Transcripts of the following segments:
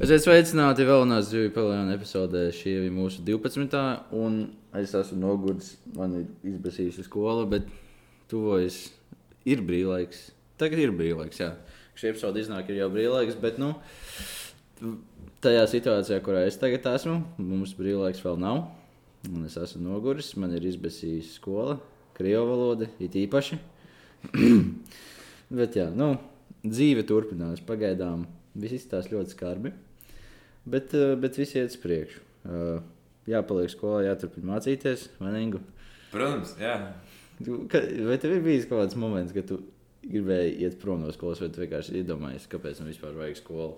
Esiet sveicināti vēlamies dzīvi paviljonā epizodē. Šī ir mūsu 12. un es esmu noguris. Man ir izbēsījusi skola, bet tuvojas ir brīvlaiks. Tagad ir brīvlaiks, jā. Šī epizode iznāk ir jau brīvlaiks, bet nu, tajā situācijā, kurā es tagad esmu, mums brīvlaiks vēl nav. Un es esmu noguris, man ir izbēsījusi skola, krievu valoda, it īpaši. bet jā, nu, dzīve turpinās. Pagaidām viss izstāsta ļoti skarbi. Bet, eh, bet viss iet uz priekšu. Eh, jāpaliek skolā, jāturpina mācīties. Vainīgu. Protams, jā. Vai tev ir bijis kaut kāds moments, kad tu gribēji iet prom no skolas, vai tu vienkārši iedomājies, kāpēc man vispār vajag skolu?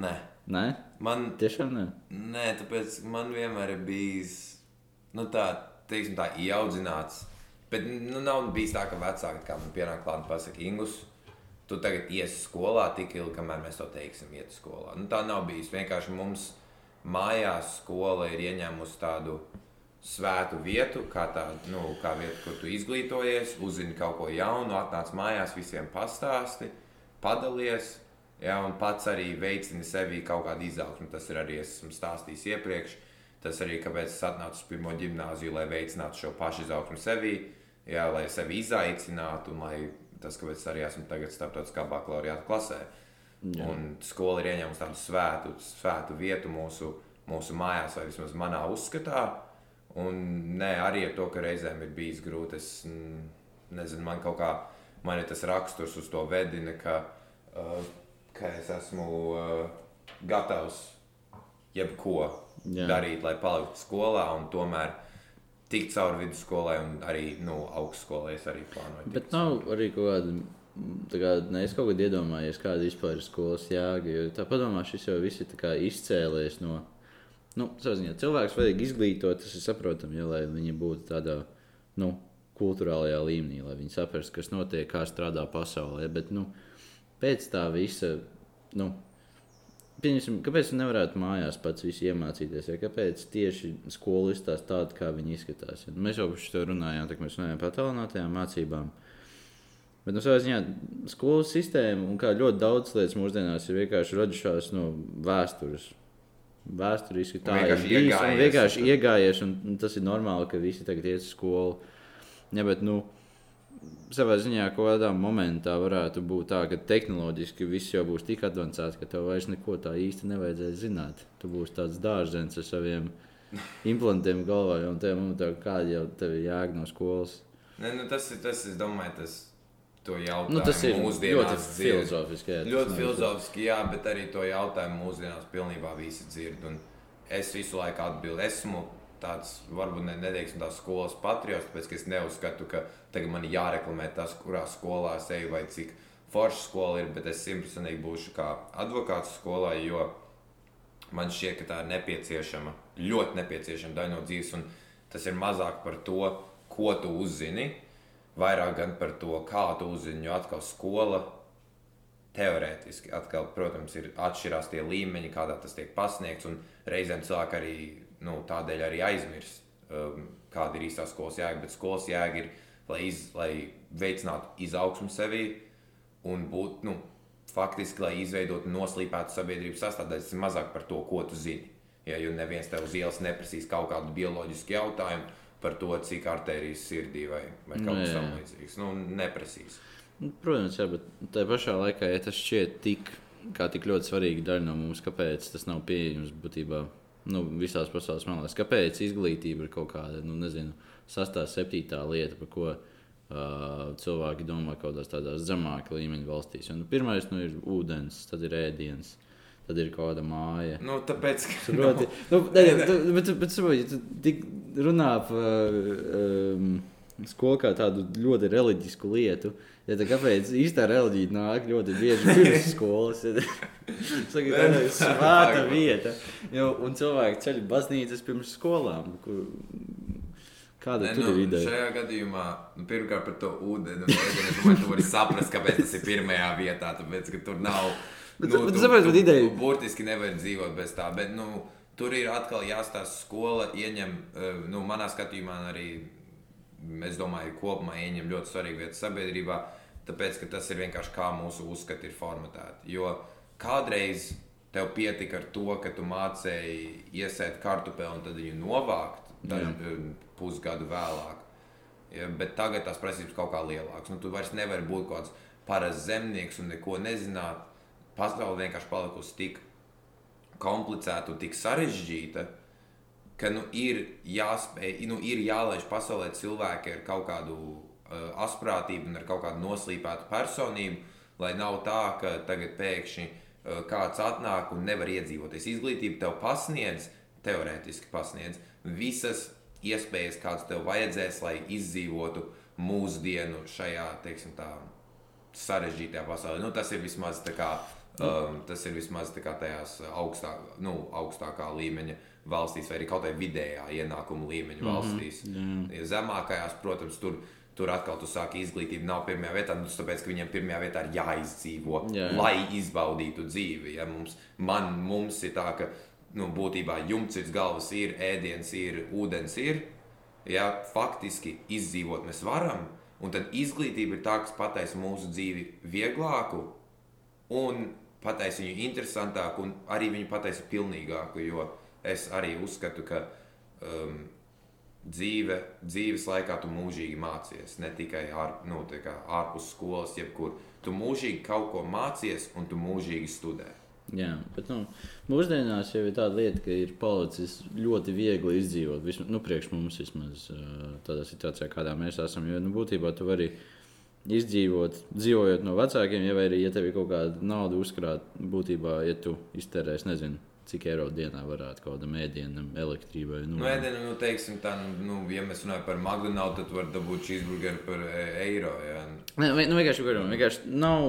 Nē, Nē, man, tiešām nē. nē, tāpēc man vienmēr ir bijis nu, tā, teiksim, tā ieaudzināts. Bet nu, nav bijis tā, ka vecāki man pienāk klāt un pasakā, Ingus, tu tagad iesi skolā tik ilgi, kamēr mēs to teiksim, iet skolā. Nu, tā nav bijis. Vienkārši mums mājās skola ir ieņēmusi tādu svētu vietu, kā tādu nu, kā vietu, kur tu izglītojies, uzzini kaut ko jaunu, atnāc mājās, visiem pastāsti, padalies. Ja, un pats arī veicini sevi kaut kādu izaugsmu. Tas ir arī es esmu stāstījis iepriekš. Tas arī kāpēc es atnācu uz pirmo gimnāziju, lai veicinātu šo pašu izaugsmu sevī, ja, lai sevi izaicinātu un lai tas, kāpēc arī esmu tagad starptautiskā bakalauriāta klasē. Jā. Un skola ir ieņēmusi tādu svētu, svētu vietu mūsu, mūsu mājās, vai vismaz manā uzskatā. Un nē, arī ar to, ka reizēm ir bijis grūti. Es mm, nezinu, man kaut kā man ir tas raksturs uz to vedina, ka, uh, ka es esmu uh, gatavs jebko Jā. darīt, lai paliktu skolā. Tomēr tikt cauri vidusskolai un arī nu, augstskolai es arī plānoju. Bet nav arī kaut kāda. Kā, ne, es kaut kādā iedomājos, kāda vispār ir skolas jēga. Tā padomā, šis jau viss ir izcēlies no. Nu, ziņā, cilvēks vajag izglītot, tas ir saprotami, ja, lai viņi būtu tādā nu, kultūrālajā līmenī, lai viņi saprastu, kas notiek, kā strādā pasaulē. Bet nu, pēc tā visa, nu, Pieņemsim, kāpēc nevarētu mājās pats visu iemācīties? Ja? Kāpēc tieši skola izstāsta tādu, kā viņi izskatās? Ja? Mēs jau par šo runājām, tā, mēs runājām par tālinātajām mācībām. Bet nu, savā ziņā skolas sistēma un kā ļoti daudz lietas mūsdienās ir vienkārši radušās no vēstures. Vēsturiski tā ir bijis un vienkārši iegājies, un, un tas ir normāli, ka visi tagad iet uz skolu. Ja, bet, nu, savā ziņā kaut kādā momentā varētu būt tā, ka tehnoloģiski viss jau būs tik avansēts, ka tev vairs neko tā īsti nevajadzēs zināt. Tu būsi tāds dārzens ar saviem implantiem galvā, un tev momentā kāda jau tev ir jēga no skolas. Ne, nu tas ir tas, es domāju, tas nu, tas ir ļoti filozofiski. Jā, ļoti filozofiski, jā, bet arī to jautājumu mūsdienās pilnībā visi dzird. Un es visu laiku atbildu, esmu tāds, varbūt ne, neteiksim, tās skolas patriots, tāpēc es neuzskatu, ka tagad man jāreklamē tas, kurā skolā es eju vai cik forša skola ir, bet es simtprocentīgi būšu kā advokāts skolā, jo man šķiet, ka tā ir nepieciešama, ļoti nepieciešama daļa no dzīves, un tas ir mazāk par to, ko tu uzzini, vairāk gan par to, kā tu uzzini, jo atkal skola teorētiski, atkal, protams, ir atšķirās tie līmeņi, kādā tas tiek pasniegts, un reizēm cilvēki arī nu, tādēļ arī aizmirst, um, kāda ir īstā skolas jēga. Bet skolas jēga ir, lai, iz, lai veicinātu izaugsmu sevī un būtu nu, faktiski, lai izveidotu noslīpētu sabiedrības sastāvdaļu. Tas ir mazāk par to, ko tu zini. Ja, jo neviens tev uz ielas neprasīs kaut kādu bioloģisku jautājumu par to, cik arterijas sirdī vai, vai kaut kas tamlīdzīgs. Nu, neprasīs. Nu, protams, jā, bet tajā pašā laikā, ja tas šķiet tik, tik ļoti svarīga daļa no mums, kāpēc tas nav pieejams būtībā nu, visās pasaules malās. Kāpēc izglītība ir kaut kāda, nu, nezinu, sastāvdaļa, septītā lieta, par ko uh, cilvēki domā kaut kādās tādās zemākā līmeņa valstīs. Un, nu, pirmais nu, ir ūdens, tad ir ēdiens. Tad ir kaut kāda māja. Nu, tāpēc, ka, proti, nu, ne, ne, tu, bet, bet, bet, bet, tu tik runā par um, skolu kā tādu ļoti reliģisku lietu. Ja tā kāpēc īstā reliģija nāk ļoti bieži pirms skolas? Ja tā ir svēta vieta. Jo, un cilvēki ceļ baznīcas pirms skolām. Kur, Kāda ne, nu, ir ideja? Šajā gadījumā, nu, pirmkārt, par to ūdeni. Es domāju, ka tu vari saprast, kāpēc tas ir pirmajā vietā. Tāpēc, ka tur nav. Bet, nu, bet, tu, sapratu, tu, ideja... burtiski nevar dzīvot bez tā. Bet, nu, tur ir atkal jāstāsta, skola ieņem, eh, nu, manā skatījumā arī, es domāju, kopumā ieņem ļoti svarīgu vietu sabiedrībā tāpēc ka tas ir vienkārši kā mūsu uzskati ir formatēti. Jo kādreiz tev pietika ar to, ka tu mācēji iesēt kartupeli un tad viņu novākt dažu pusgadu vēlāk. Ja, bet tagad tās prasības kaut kā lielākas. Nu, tu vairs nevari būt kaut kāds parasts zemnieks un neko nezināt. Pasaule vienkārši palikusi tik komplicēta un tik sarežģīta, ka nu, ir jāspēj, nu, ir jālaiž pasaulē cilvēki ar kaut kādu uh, asprātību un ar kaut kādu noslīpētu personību, lai nav tā, ka tagad pēkšņi uh, kāds atnāk un nevar iedzīvoties. Izglītība tev pasniedz, teorētiski pasniedz visas iespējas, kādas tev vajadzēs, lai izdzīvotu mūsdienu šajā, teiksim, tā sarežģītajā pasaulē. Nu, tas ir vismaz tā kā. Um, tas ir vismaz tajās augstā, nu, augstākā līmeņa valstīs, vai arī kaut kādā vidējā ienākuma līmeņa valstīs. Mm -hmm. ja zemākajās, protams, tur, tur atkal tu sāki izglītību, nav pirmajā vietā, nu, tāpēc, ka viņiem pirmajā vietā ir jāizdzīvo, jā, jā. lai izbaudītu dzīvi. Ja mums, man, mums ir tā, ka nu, būtībā jumts ir galvas, ir ēdiens, ir ūdens, ir. Ja, faktiski izdzīvot mēs varam, un tad izglītība ir tā, kas pataisa mūsu dzīvi vieglāku un pataisa viņu interesantāku, un arī viņu pataisa pilnīgāku. Jo es arī uzskatu, ka um, dzīve, dzīves laikā tu mūžīgi mācies. Ne tikai ār, nu, ārpus skolas, jebkur. Tu mūžīgi kaut ko mācies, un tu mūžīgi studē. Jā, bet nu, mūsdienās jau ir tāda lieta, ka ir palicis ļoti viegli izdzīvot. Vismaz, nu, priekš mums vismaz tādā situācijā, kādā mēs esam. Jo nu, būtībā tu vari izdzīvot, dzīvojot no vecākiem, ja arī, ja tev ir kaut kāda nauda uzkrāt, būtībā, ja tu iztērēsi, nezinu, cik eiro dienā varētu kaut kādam ēdienam, elektrībai. Nu, nu ēdienam, nu, teiksim, tā, nu, ja mēs runājam par McDonald's, tad var dabūt cheeseburgeru par e, eiro. Jā. Ne, nu, vienkārši, vienkārši nav,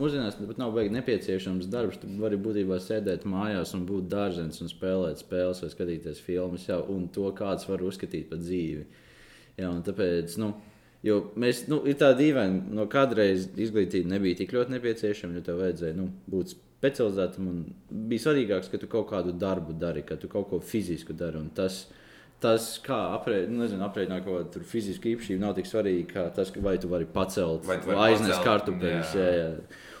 mūsdienās pat nav baigi nepieciešams darbs. Tu vari būtībā sēdēt mājās un būt dārzens un spēlēt spēles vai skatīties filmas, jau, un to kāds var uzskatīt par dzīvi. Jā, un tāpēc, nu, Jo mēs, nu, ir tā dīvaini, no kādreiz izglītība nebija tik ļoti nepieciešama, jo tev vajadzēja nu, būt specializētam. Bija svarīgāks, ka tu kaut kādu darbu dari, ka tu kaut ko fizisku dari. Tas, tas, kā aprēķināt, nu, nezinu, aprēķināt kaut kādu fizisku īpašību, nav tik svarīgi kā tas, vai tu vari pacelt vai, vai aiznest kartupeļus.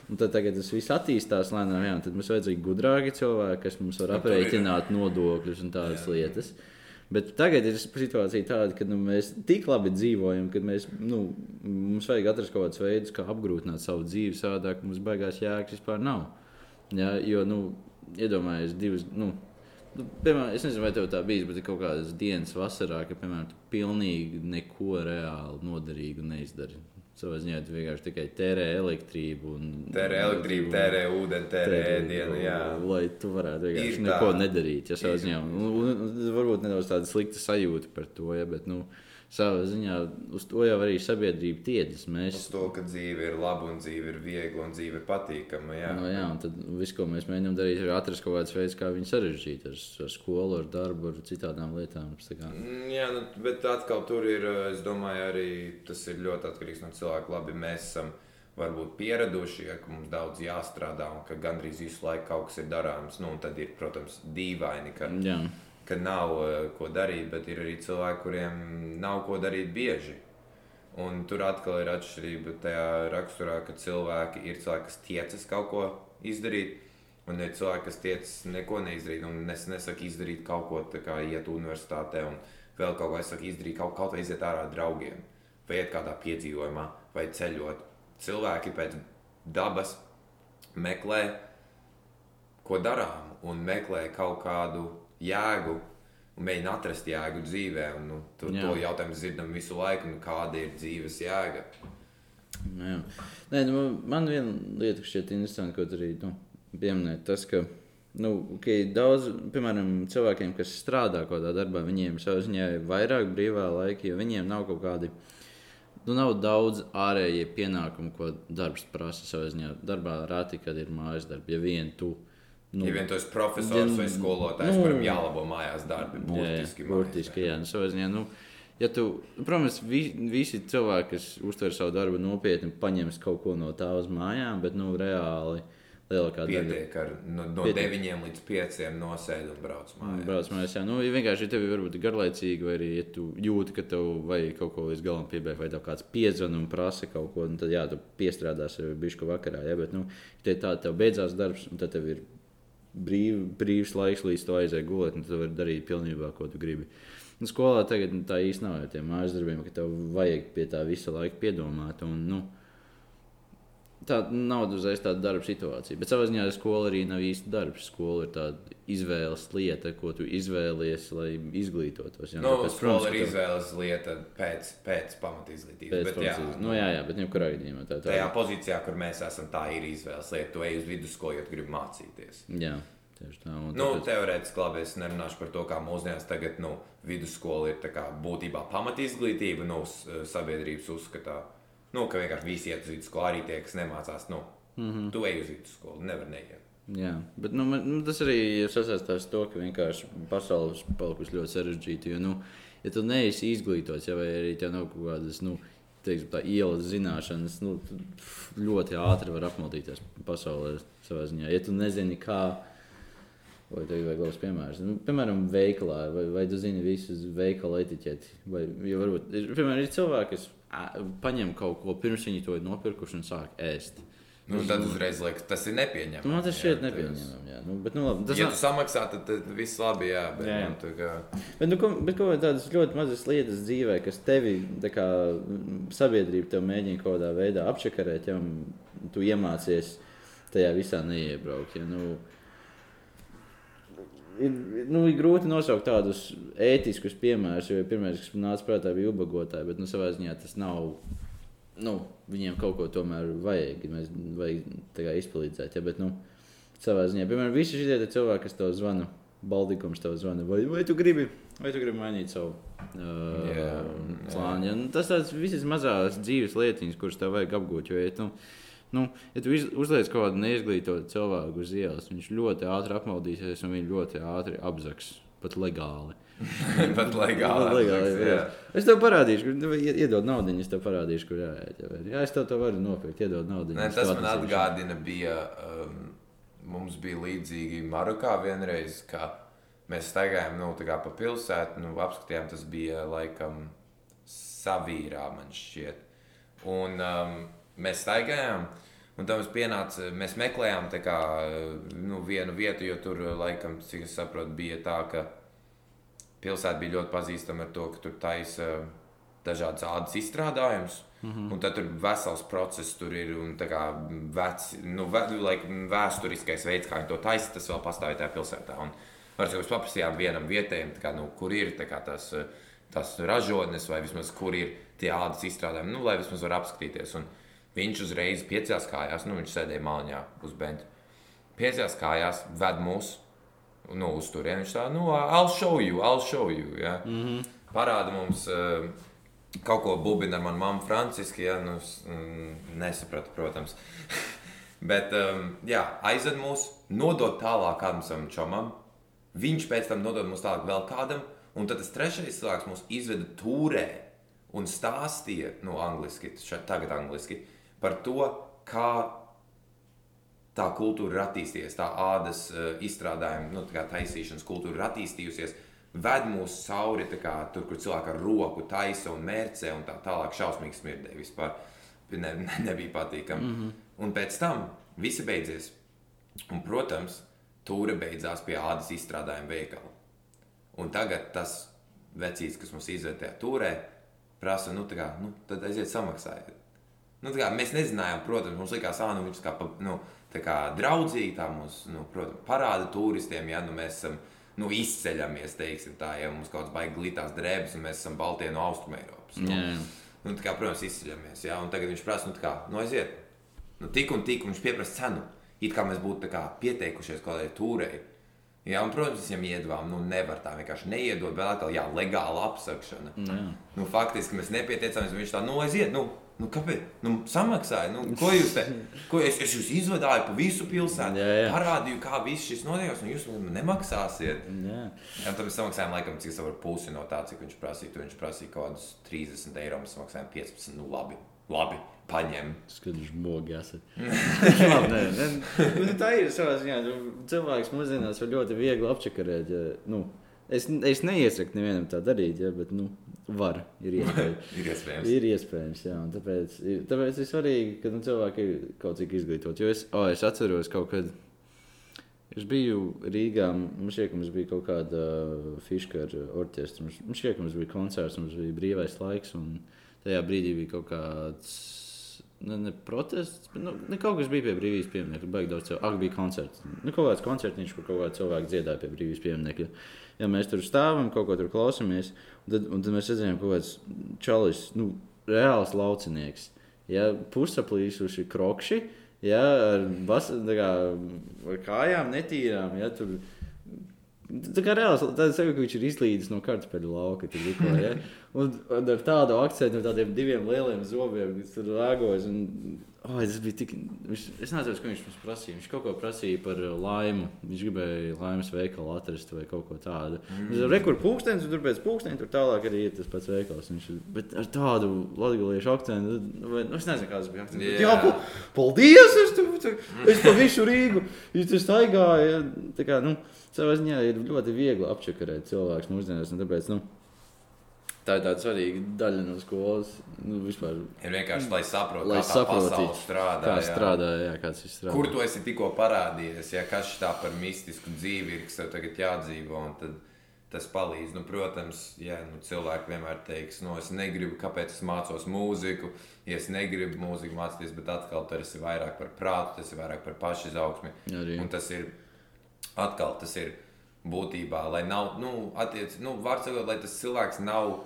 Un tad tagad tas viss attīstās lēnām, jā, tad mums vajadzīgi gudrāki cilvēki, kas mums var aprēķināt nodokļus un tādas jā. lietas. Bet tagad ir situācija tāda, ka nu, mēs tik labi dzīvojam, ka mēs, nu, mums vajag atrast kaut kādus veidus, kā apgrūtināt savu dzīvi, savādāk mums baigās jēgas vispār nav. Ja, jo, nu, iedomājieties, divas. Nu, Nu, piemēram, es nezinu, vai tev tā bijis, bet ir kaut kādas dienas vasarā, ka, piemēram, tu pilnīgi neko reāli noderīgu neizdari. Savā ziņā tu vienkārši tikai tērē elektrību. Un, tērē elektrību, tērē ūdeni, tērē ēdienu. Lai tu varētu vienkārši neko nedarīt. Ja, ziņā, un, un, un, varbūt nedaudz tāda slikta sajūta par to. Ja, bet, nu, savā ziņā uz to jau arī sabiedrība tiecas. Mēs... Uz to, ka dzīve ir laba un dzīve ir viegla un dzīve ir patīkama. Jā, no, jā un tad viss, ko mēs mēģinām darīt, ir atrast kaut kāds veids, kā viņu sarežģīt ar, ar skolu, ar darbu, ar citām lietām. Mm, jā, nu, bet atkal tur ir, es domāju, arī tas ir ļoti atkarīgs no cilvēka. Labi, mēs esam varbūt pieraduši, ja mums daudz jāstrādā un ka gandrīz visu laiku kaut kas ir darāms. Nu, tad ir, protams, dīvaini. Ka, jā ka nav uh, ko darīt, bet ir arī cilvēki, kuriem nav ko darīt bieži. Un tur atkal ir atšķirība tajā raksturā, ka cilvēki ir cilvēki, kas tiecas kaut ko izdarīt, un ir cilvēki, kas tiecas neko neizdarīt. Un es nesaku izdarīt kaut ko tādu, kā iet universitātē, un vēl kaut ko es saku izdarīt, kaut, kaut vai iziet ārā ar draugiem, vai iet kādā piedzīvojumā, vai ceļot. Cilvēki pēc dabas meklē, ko darām, un meklē kaut kādu jēgu un mēģina atrast jēgu dzīvē. Un, nu, tur Jā. to jautājumu dzirdam visu laiku, nu, kāda ir dzīves jēga. Jā. Nē, nu, man viena lieta, kas šķiet interesanta, ko arī nu, pieminēt, tas, ka nu, okay, daudz, piemēram, cilvēkiem, kas strādā kaut kādā darbā, viņiem savā ziņā ir vairāk brīvā laika, jo viņiem nav kaut kādi. Nu, nav daudz ārējie pienākumu, ko darbs prasa savā ziņā. Darbā rāti, kad ir mājas darbi. Ja vien tu Nu, ja vien tu esi profesors vai skolotājs, nu, kuram jālabo mājās darbi, burtiski. Jā, burtiski, jā. Nu, ziņā, nu, ja tu, protams, vi, visi cilvēki, kas uztver savu darbu nopietni, paņems kaut ko no tā uz mājām, bet nu, reāli lielākā daļa. Pietiek ar no, no Pietiek. 9 līdz 5 nosēdi un brauc mājās. Brauc mājās, jā. Nu, ja vienkārši ja tev ir garlaicīgi, vai arī ja tu jūti, ka tev vajag kaut ko līdz galam piebeigt, vai tev kāds piezvan un prasa kaut ko, tad jā, tu piestrādās ar bišku vakarā, jā, bet, nu, ja tā tev beidzās darbs, un tad tev ir brīv, brīvs laiks, līdz tu aizēji gulēt, un tu vari darīt pilnībā, ko tu gribi. Nu, skolā tagad tā īsti nav jau tiem mājas darbiem, ka tev vajag pie tā visa laika piedomāt. Un, nu, tā nav uzreiz tāda darba situācija. Bet savā ziņā skola arī nav īsti darbs. Skola ir tāda izvēles lieta, ko tu izvēlies, lai izglītotos. Jā, Nu, tāpēc, skola ir izvēles lieta pēc, pēc pamatizglītības. Pēc bet, jā, pamats- nu, jā, jā, bet jebkurā gadījumā tā ir. tajā pozīcijā, kur mēs esam, tā ir izvēles lieta. Tu ej uz vidusskolu, ja gribi mācīties. Jā, tieši tā. Nu, tāpēc- teorētiski labi, es nerunāšu par to, kā mūsdienās tagad nu, vidusskola ir tā kā būtībā pamatizglītība nu, sabiedrības uzskatā. Nu, ka vienkārši visi iet uz vidusskolu, arī tie, kas nemācās. Nu, mm. -hmm. Tu ej uz vidusskolu, nevar neiet. Jā, bet nu, man, nu, tas arī ir sasaistīts ar to, ka vienkārši pasaule ir palikusi ļoti sarežģīta. Jo, nu, ja tu neesi izglītots, ja, vai arī tev nav kaut kādas nu, teiksim, tā, ielas zināšanas, nu, pf, ļoti ātri var apmaldīties pasaulē savā ziņā. Ja tu nezini, kā, vai tev ir labs piemērs, nu, piemēram, veikalā, vai, vai tu zini visus veikala etiķeti, vai jo varbūt, ir, piemēram, ir cilvēki, kas paņem kaut ko pirms viņi to ir nopirkuši un sāk ēst. Nu, tad uzreiz liekas, tas ir nepieņemami. Man tas šķiet nepieņemami. jā. Nu, bet, nu, labi, tas Ja nav- tu samaksā, tad, tad viss labi. Jā, bet, Jā. Nu, kā, Bet, nu, ko, bet ko tādas ļoti mazas lietas dzīvē, kas tevi, tā kā sabiedrība, tev mēģina kaut kādā veidā apčakarēt, ja tu iemācies tajā visā neiebraukt. Ja, nu, ir, nu, ir grūti nosaukt tādus ētiskus piemērus, jo pirmais, kas man nāca prātā, bija ubagotāji, bet nu, savā ziņā tas nav. Nu, viņiem kaut ko tomēr vajag, mēs vajag izpalīdzēt. Ja, bet, nu, savā ziņā, piemēram, visi šie cilvēki, kas tev zvana, Baldikums tev zvana, vai, vai tu gribi, vai tu gribi mainīt savu uh, Jā, plānu. Ja? Nu, tas tāds visas mazās dzīves lietiņas, kuras tev vajag apgūt. Jo, ja tu, nu, ja tu uzliec kaut kādu neizglītotu cilvēku uz ielas, viņš ļoti ātri apmaldīsies un viņš ļoti ātri apzaks, pat legāli. Pat legāli. Legāli apzaks, jā. Es tev parādīšu, kur nu, ie- iedod naudu, es tev parādīšu, kur jāiet. Jā, es tev to varu nopirkt, iedod naudu. Tas man atgādina, bija, um, mums bija līdzīgi Marokā vienreiz, ka mēs staigājām nu, pa pilsētu, nu, apskatījām, tas bija laikam savīrā, man šķiet. Un um, mēs staigājām, un tam mums pienāca, mēs meklējām kā, nu, vienu vietu, jo tur laikam, cik es saprotu, bija tā, ka pilsēta bija ļoti pazīstama ar to, ka tur taisa dažādas ādas izstrādājumus. Mm -hmm. Un tad tur vesels process tur ir un tā kā veci, nu, vē, like, vēsturiskais veids, kā viņi to taisa, tas vēl pastāv tajā pilsētā. Un, Varbūt mēs paprasījām vienam vietējam, tā kā, nu, kur ir kā, tas, tas ražotnes, vai vismaz kur ir tie ādas izstrādājumi, nu, lai vismaz var apskatīties. Un viņš uzreiz piecās kājās, nu, viņš sēdēja māliņā uz bentu. Piecās kājās ved mūs nu, uz turieni. Viņš tā, nu, I'll show you, I'll show you. Ja? Mm -hmm. Parāda mums uh, kaut ko bubina ar manu mammu franciski, ja? nu, mm, nesapratu, protams. Bet, um, jā, aizved mūs, nodod tālāk kādam savam čomam. Viņš pēc tam nodod mums tālāk vēl kādam, un tad tas trešais cilvēks mūs izveda tūrē un stāstīja, nu, angliski, tagad angliski, par to, kā tā kultūra ir attīstījusies, tā ādas uh, izstrādājuma, nu, tā kā taisīšanas kultūra ir attīstījusies. Ved mūs cauri kā, tur, kur cilvēki ar roku taisa un mērcē, un tā tālāk šausmīgi smirdēja. Vispār ne, ne, nebija patīkami. Mm -hmm. Un pēc tam viss beidzies. Un, protams, tūre beidzās pie ādas izstrādājuma veikala. Un tagad tas vecīs, kas mums tajā tūrē, prasa, nu, kā, nu, tad aiziet samaksājiet. Nu, kā, mēs nezinājām, protams, mums likās, ah, nu, viņš kā, nu, kā draudzīgi tā mums, nu, protams, parāda turistiem, ja nu, mēs esam, nu, izceļamies, teiksim tā, ja mums kaut kāds baigi glītās drēbes, un mēs esam Baltijas no Austrumēropas. Nu, jā. nu, tā kā, protams, izceļamies, ja, tagad viņš prasa, nu, tā kā, nu, aiziet, nu, tik un tik, viņš pieprasa cenu, it kā mēs būtu kā pieteikušies kaut kādai tūrei. Jā, un, protams, viņam iedvām, nu, nevar tā vienkārši neiedot, bet atkal, jā, legāla apsakšana. Jā. Nu, faktiski mēs nepieteicāmies. Viņš tā, nu, aiziet, nu, nu kāpēc? Nu, samaksāja, nu, ko jūs te? Ko es, es jūs izvadīju pa visu pilsētu, Jā, jā. parādīju, kā viss šis notiek, un jūs man nemaksāsiet. Jā. Jā, mēs samaksājām, laikam, cik tas var pusi no tā, cik viņš prasīja. Viņš prasīja kaut kādus 30 eiro, mēs samaksājām 15. Nu, labi, labi paņem. Skaidrs, žmogi esat. Labi, nē, nē. Nu, tā ir savā ziņā. nu, Cilvēks mūsdienās var ļoti viegli apčakarēt. Ja, nu, es, es neiesaku nevienam tā darīt, ja, bet nu, var. Ir iespējams. Ir iespējams. Ir iespējams, jā, tāpēc, ir- tāpēc ir svarīgi, ka nu, cilvēki ir kaut cik izglītoti. Jo es, oh, es atceros kaut kad, Es biju Rīgā. Mums šķiet, ka mums bija kaut kāda fiška ar orķestru. Mums, mums šķiet, ka mums bija koncerts, mums bija brīvais laiks. Un tajā brīdī bija kaut kāds. Ne, ne protests, bet nu, ne kaut kas bija pie brīvības pieminiekta. Baigi daudz cilvēku. Ak, bija koncerts. Nu, kaut kāds koncertiņš, kur kaut kādi cilvēki dziedāja pie brīvības pieminiekta. Ja mēs tur stāvam, kaut ko tur klausāmies, tad, un tad mēs redzējām, ka kaut kāds čalis, nu, reāls laucinieks. Ja pusaplīsuši krokši, ja ar, bas, kā, ar kājām netīrām. Ja, tur, Tā kā reāls, es saku, ka viņš ir izlīdis no kartupeļu lauka. Tikko, ja? un, un ar tādu akcentu, tādiem diviem lieliem zobiem, kas tur lēgojas. Un, oh, tas bija tik. Viņš, es nezinu, ko viņš mums prasīja. Viņš kaut ko prasīja par laimu. Viņš gribēja laimes veikalu atrast vai kaut ko tādu. Mm. Tur kur pūkstens, un tur pēc pūkstena tur tālāk arī ir tas pats veikals. Viņš, bet ar tādu latviešu akcentu, vai, nu, es nezinu, kāds bija akcents. Yeah. Jā, pa, paldies! Es, tu, tu, es pa visu Rīgu, staigāju. Tā kā, nu, savā ziņā ir ļoti viegli apčakarēt cilvēku mūsdienās. Tāpēc, nu, tā ir tāda svarīga daļa no skolas. Nu, vispār, ir vienkārši, lai saprotu, lai kā saprotu, strādā. Kā strādā, jā, kāds ir strādā. Kur tu esi tikko parādījies, ja kas tā par mistisku dzīvi ir, kas tev tagad jādzīvo. Tas palīdz. Nu, protams, jā, nu, cilvēki vienmēr teiks, no nu, es negribu, kāpēc es mācos mūziku. Ja es negribu mūziku mācīties, bet atkal tas ir vairāk par prātu, tas ir vairāk par pašizaugsmi. Un tas ir atkal tas ir būtībā, lai nav, nu, attiec, nu, var sakot, lai tas cilvēks nav,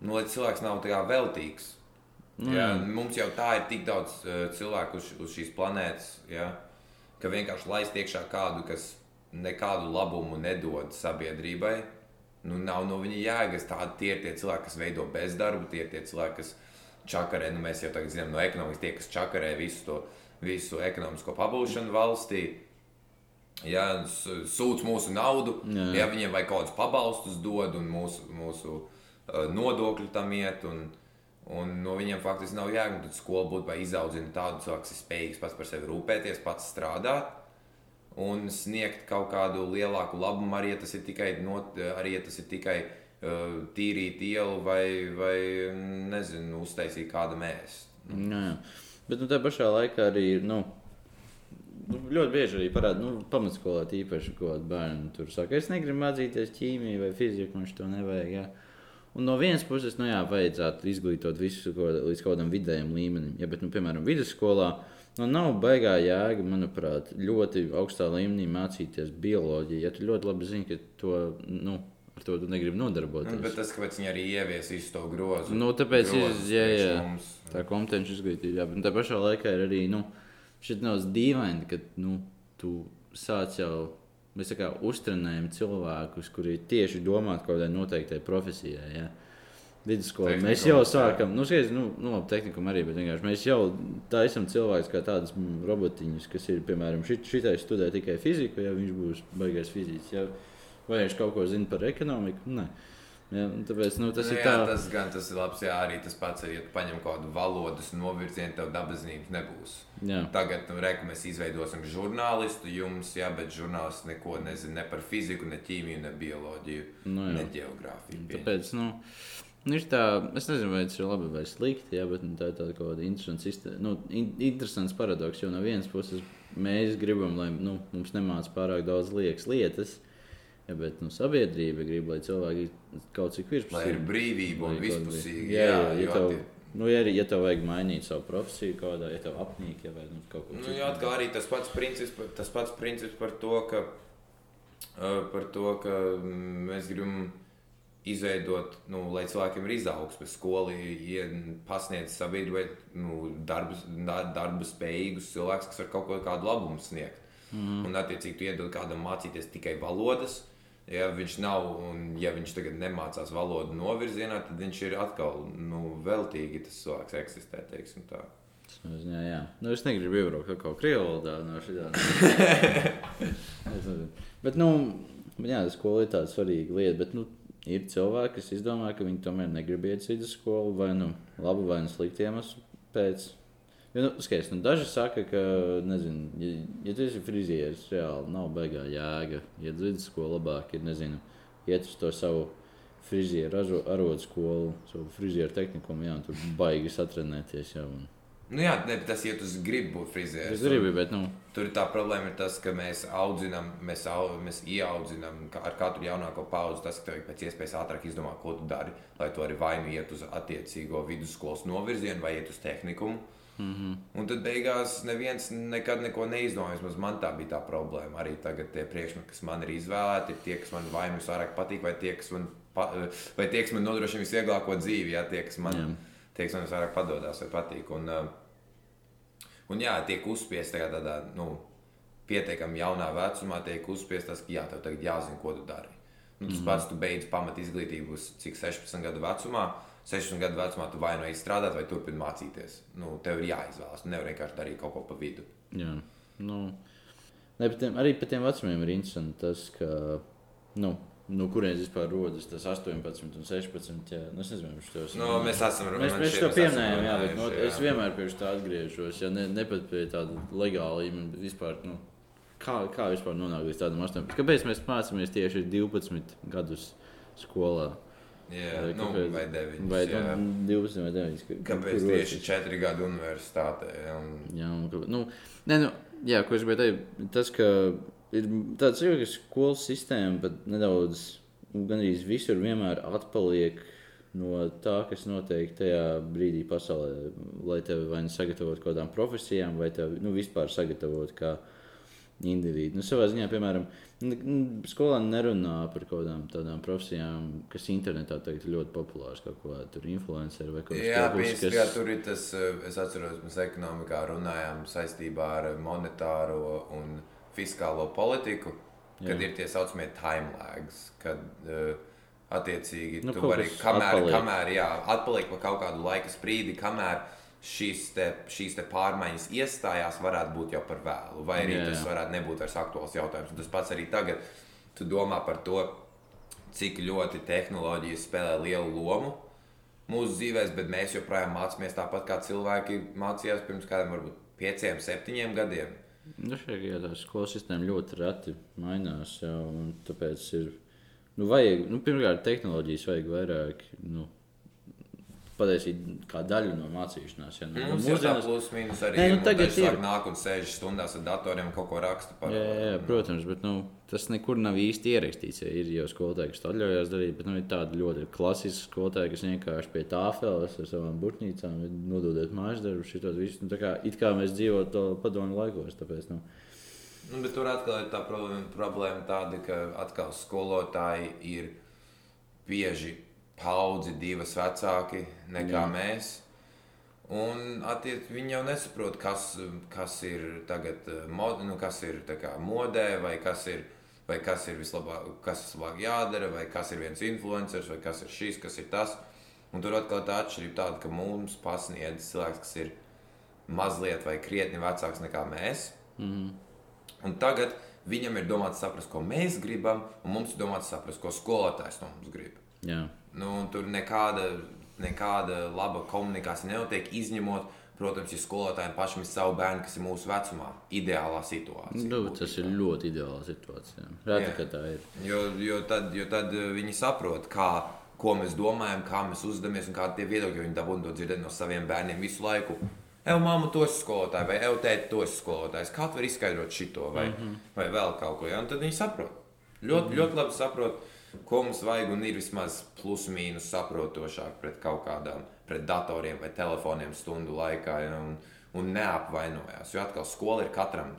nu, lai cilvēks nav tā veltīgs. Mm. Ja, mums jau tā ir tik daudz uh, cilvēku uz, uz šīs planētas, ja, ka vienkārši laist iekšā kādu, kas nekādu labumu nedod sabiedrībai, nu, nav no viņa jēgas. Tādi tie ir tie cilvēki, kas veido bezdarbu, tie ir tie cilvēki, kas čakarē, nu, mēs jau tagad zinām no ekonomikas, tie, kas čakarē visu to visu ekonomisko pabūšanu valstī ja, sūdz mūsu naudu, jā. ja viņiem vajag kaut kādus pabalstus dod un mūsu, mūsu uh, nodokļu tam iet. Un, un no viņiem faktiski nav jēga. Tad skola būtu vai izaudzina tādu cilvēku, kas ir spējīgs pats par sevi rūpēties, pats strādāt. Un sniegt kaut kādu lielāku labumu, arī ja tas ir tikai, not, arī, ja tas ir tikai uh, tīrīt ielu vai, vai nezinu, uztaisīt kādu mēslu. Jā. Bet nu, tā pašā laikā arī. Nu nu, ļoti bieži arī parāda, nu, pamatskolā tīpaši, ko bērni tur saka. Es negribu mācīties ķīmiju vai fiziku, man to nevajag. Jā. Un no vienas puses, nu jā, vajadzētu izglītot visu ko, līdz kaut kādam vidējam līmenim. Ja, bet, nu, piemēram, vidusskolā nu, nav baigā jēga, manuprāt, ļoti augstā līmenī mācīties bioloģiju. Ja tu ļoti labi zini, ka to. Nu, Ar to tu negribi nodarboties. Nu, bet tas, kāpēc viņi arī ievies visu to grozu. Nu, tāpēc, grozu, jā, jā, mums. tā kompetenci izglītība. Jā, bet tā pašā laikā ir arī, nu, šeit nav dīvaini, ka nu, tu sāc jau. Mēs kā uztrenējam cilvēkus, kuri tieši domāti kaut kādai noteiktai profesijai. Ja? Vidusskolā mēs jau sākam, nu, skaidrs, nu, nu labi, tehnikam arī, bet vienkārši mēs jau taisam cilvēkus kā tādus robotiņus, kas ir, piemēram, šit, šitais studē tikai fiziku, ja viņš būs baigais fiziks, ja? vai viņš kaut ko zina par ekonomiku. Nē. Ja, tāpēc nu, tas nu, jā, tā. Tas gan tas ir labs, jā, arī tas pats, ja tu paņem kaut kādu valodas novirzienu, tev dabazinības nebūs. Jā. Tagad, nu, reku, mēs izveidosim žurnālistu jums, jā, bet žurnālists neko nezina ne par fiziku, ne ķīmiju, ne bioloģiju, nu, jā. ne geogrāfiju. Tāpēc, nu, nu, ir tā, es nezinu, vai tas ir labi vai slikti, jā, bet nu, tā ir tāda kaut kāda interesants, nu, interesants paradoks, jo no vienas puses mēs gribam, lai nu, mums nemāc pārāk daudz liekas lietas. Ja, bet nu, sabiedrība grib, lai cilvēki kaut cik virspusīgi. Lai ir brīvība un vispusīgi. Jā, jā, jā, ja tev, nu, ja, ja tev vajag mainīt savu profesiju, kādā, ja tev apnīk, ja vai nu, kaut ko nu, citu. Jā, atkal arī tas pats princips, tas pats princips par to, ka, uh, par to, ka mēs gribam izveidot, nu, lai cilvēkiem ir izaugsme, skola ja pasniedz sabiedrībai nu, darba, darba spējīgus cilvēkus, kas var kaut ko kādu labumu sniegt. Mm. Un, attiecīgi, tu iedod kādam mācīties tikai valodas, Ja viņš nav, un ja viņš tagad nemācās valodu novirzienā, tad viņš ir atkal nu, veltīgi tas cilvēks eksistē. Jā, jā. Nu, es negribu iebraukt kaut kādā krievu valodā no šitā. bet, nu, jā, skola ir tāda svarīga lieta. Bet, nu, ir cilvēki, kas izdomā, ka viņi tomēr negrib iet uz vidusskolu vai nu labu vai nu sliktu iemeslu pēc. Ja, nu, skaist, nu, daži saka, ka, nezinu, ja, ja tu esi frizieris, reāli nav baigā jēga. Ja vidusskola labāk ir, nezinu, iet uz to savu frizieru arodu skolu, savu frizieru tehniku, jā, tur baigi satrenēties. Jā, un... Nu, jā, ne, tas iet uz gribu būt frizieris. Es gribu, bet, nu, Tur tā problēma ir tas, ka mēs audzinām, mēs, au, mēs ieaudzinām ka ar katru jaunāko paudzi. Tas, ka tev ir pēc iespējas ātrāk izdomā, ko tu dari, lai tu arī vai nu iet uz attiecīgo vidusskolas novirzienu, vai iet uz tehnikumu. Mm -hmm. Un tad beigās neviens nekad neko neizdomā. Vismaz man tā bija tā problēma. Arī tagad tie priekšmeti, kas man ir izvēlēti, ir tie, kas man vai nu vairāk patīk, vai tie, kas man, pa, vai tie, kas man nodrošina visvieglāko dzīvi, ja tie, kas man, Jā. tie, kas man vairāk padodas vai patīk. Un, uh, Un jā, tiek uzspiests tādā, tādā nu, pietiekami jaunā vecumā, tiek uzspiests tas, ka jā, tev tagad jāzina, ko tu dari. Nu, tas mm -hmm. pats, tu beidz pamat izglītību cik 16 gadu vecumā. 16 gadu vecumā tu vai nu ej strādāt, vai turpini mācīties. Nu, tev ir jāizvēlas. Tu nevari vienkārši darīt kaut ko pa vidu. jā. Nu, ne, par tiem, arī par tiem vecumiem ir interesanti tas, ka, nu, no kurienes vispār rodas tas 18 un 16. Jā, nu, es nezinu, kurš Nu, mēs esam Mēs, man mēs šķiet, to mēs esam pieminējām, jā, bet no, runājuši, es vienmēr pie tā atgriežos. Ja ne, ne pat pie tāda legāla līmeņa, bet vispār. Nu, kā, kā vispār nonākt līdz tādam 18? Kāpēc mēs mācāmies tieši 12 gadus skolā? Jā, Vai nu, kāpēc? vai 9. Vai jā. nu, 12 vai 9? ka- Kāpēc kur tieši rodas? 4 gadu universitātē? Un... Jā, un, ka- nu, ne, nu, jā, ko es gribēju teikt, tas, ka ir tāds jūtas, ka skolas sistēma pat nedaudz, gan arī visur vienmēr atpaliek no tā, kas notiek tajā brīdī pasaulē, lai tevi vai nu sagatavotu kaut kādām profesijām, vai tevi nu, vispār sagatavotu kā individu. Nu, savā ziņā, piemēram, skolā nerunā par kaut kādām tādām profesijām, kas internetā tagad ir ļoti populāras, kaut ko tur influenceri vai kaut Jā, kas principā tur ir tas, eh, es atceros, mēs ekonomikā runājām saistībā ar monetāro un fiskālo politiku, kad Jā. ir tie saucamie time lags, kad uh, attiecīgi Nu, tu kaut vari, kas kamēr, atpaliek. kamēr jā, atpaliek pa kaut kādu laika sprīdi, kamēr šīs, te, šīs te pārmaiņas iestājās, varētu būt jau par vēlu, vai arī Jā, tas jā. varētu nebūt vairs aktuāls jautājums. Un tas pats arī tagad, tu domā par to, cik ļoti tehnoloģijas spēlē lielu lomu mūsu dzīvēm, bet mēs joprojām mācāmies tāpat kā cilvēki mācījās pirms kādiem, varbūt pieciem, septiņiem gadiem. Nu, šeit jā, tā skolas sistēma ļoti reti mainās. Jā, un tāpēc ir. Nu, vajag, nu, pirmkārt, tehnoloģijas vajag vairāk. Nu, Patiesībā kā daļa no mācīšanās. Ja, nu, Mums jau tā mūsdienās- plus mīnus arī Nē, nu, ir. tagad ir. nāk un sēž stundās ar datoriem kaut ko raksta par Jā, jā, jā, protams, bet nu, tas nekur nav īsti ierakstīts. Ja ir jau skolotāji, kas to atļaujas darīt, bet nu, ir tādi ļoti klasiski skolotāji, kas vienkārši pie tāfeles ar savām burtnīcām nododiet mājas darbu. Šitos visus, nu, tā kā, it kā mēs dzīvotu to padomu laikos. Tāpēc, nu, Nu, bet tur atkal ir tā problēma, problēma tāda, ka atkal skolotāji ir bieži paudzi divas vecāki nekā Jā. Mēs. Un attiec, viņi jau nesaprot, kas, kas ir tagad eh, mod, nu, kas ir kā modē, vai kas ir, vai kas ir vislabāk, kas vislabāk jādara, vai kas ir viens influenceris, vai kas ir šis, kas ir tas. Un tur atkal tā atšķirība tāda, ka mums pasniedz cilvēks, kas ir mazliet vai krietni vecāks nekā mēs. Un tagad viņam ir domāts saprast, ko mēs gribam, un mums ir domāts saprast, ko skolotājs no mums grib. jā. Nu, tur nekāda, nekāda laba komunikācija nenotiek, izņemot, protams, ja skolotājiem pašam ir savi bērni, kas ir mūsu vecumā. Ideālā situācija. Nu, tas ir ļoti ideāla situācija. Reti, ka tā ir. Jo, jo, tad, jo tad eh, viņi saprot, kā, ko mēs domājam, kā mēs uzvedamies un kādi ir viedokļi. Viņi dabūna to dzirdēt no saviem bērniem visu laiku. Evo, māmu, to esi skolotāja, vai evo, tēti, to esi skolotājs. Kā tu vari izskaidrot šo, vai, mm -hmm. vai vēl kaut ko? Ja? Un tad viņi saprot. Ļoti, mm -hmm. ļoti labi saprot, ko mums vajag, un ir vismaz plus mīnus saprotošāk pret kaut kādām, pret datoriem vai telefoniem stundu laikā. Ja? Un, un neapvainojās. Jo atkal skola ir katram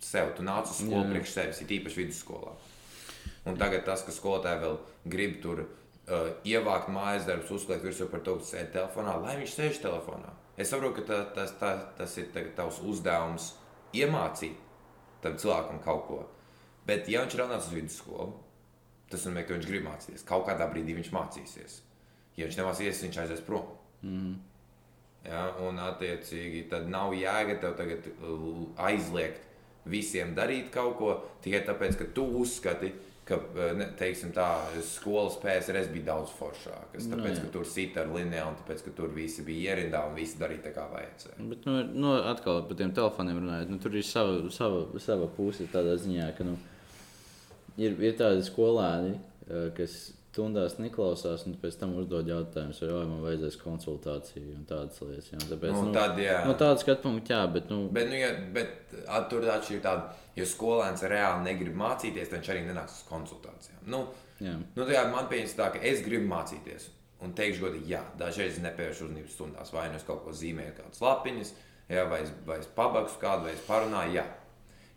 sev. Tu nāc uz skolu Jā. priekš sevis, ir īpaši vidusskolā. Un tagad tas, ka skolotāji vēl grib tur uh, ievākt mājas darbus, uzliekt virsū par to, ka sēž telefonā, lai viņš sēž telefonā. Es saprotu, ka ta, tas, tas, tas ir tavs uzdevums iemācīt tam cilvēkam kaut ko. Bet, ja viņš ir atnācis uz vidusskolu, tas nozīmē, ka viņš grib mācīties. Kaut kādā brīdī viņš mācīsies. Ja viņš nemācīsies, viņš aizies prom. Mm. Ja, un, attiecīgi, tad nav jēga tev tagad uh, aizliegt visiem darīt kaut ko tikai tāpēc, ka tu uzskati, ka uh, teiksim, tā skolas PSRS bija daudz foršākas. Nu, Tāpēc, jā. ka tur sita ar un tāpēc, ka tur visi bija ierindā un visi darīja tā, kā vajadzēja. Bet, nu, nu, atkal par tiem telefoniem runājot, nu, tur ir sava, sava, sava puse tādā ziņā, ka nu, ir, ir tādi skolēni, eh, kas stundās neklausās, un pēc tam uzdod jautājumus, vai man vajadzēs konsultāciju un tādas lietas. Jā. Tāpēc, Nu, tad, jā. no tādas skatu punkta, jā, bet, nu, Bet, nu, ja, bet tur atšķirība tāda, ja skolēns reāli negrib mācīties, tad viņš arī nenāks uz konsultācijām. Nu, jā. nu, tā kā man pieņems tā, ka es gribu mācīties. Un teikšu, godīgi, jā, dažreiz nepēršu uzmanības stundās. Vai nu es kaut ko zīmēju, kādas lapiņas, jā, vai es, vai es pabakstu kādu, vai es parunāju. Jā.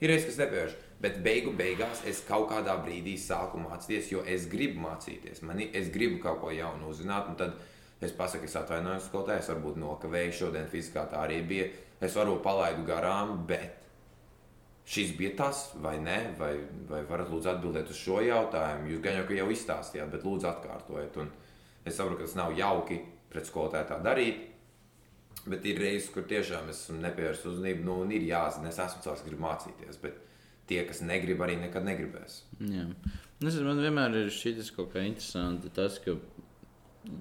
Ir reizes, kas nepēršu. Bet beigu beigās es kaut kādā brīdī sāku mācīties, jo es gribu mācīties. Man, es gribu kaut ko jaunu uzzināt. Tad es pasaku, es atvainojos skolotājai, es varbūt nokavēju šodien fizikā, tā arī bija. Es varbūt palaidu garām, bet šis bija tas, vai nē, vai, vai varat lūdzu atbildēt uz šo jautājumu. Jūs gan jau, jau izstāstījāt, bet lūdzu atkārtojiet. Un es saprotu, ka tas nav jauki pret skolotāju tā darīt. Bet ir reizes, kur tiešām es nepievērsis uzmanību, nu, un ir jāzina, es esmu cilvēks, kas grib mācīties. Bet tie, kas negrib, arī nekad negribēs. Jā. Nezinu, man vienmēr ir šis kaut kā interesanti, tas, ka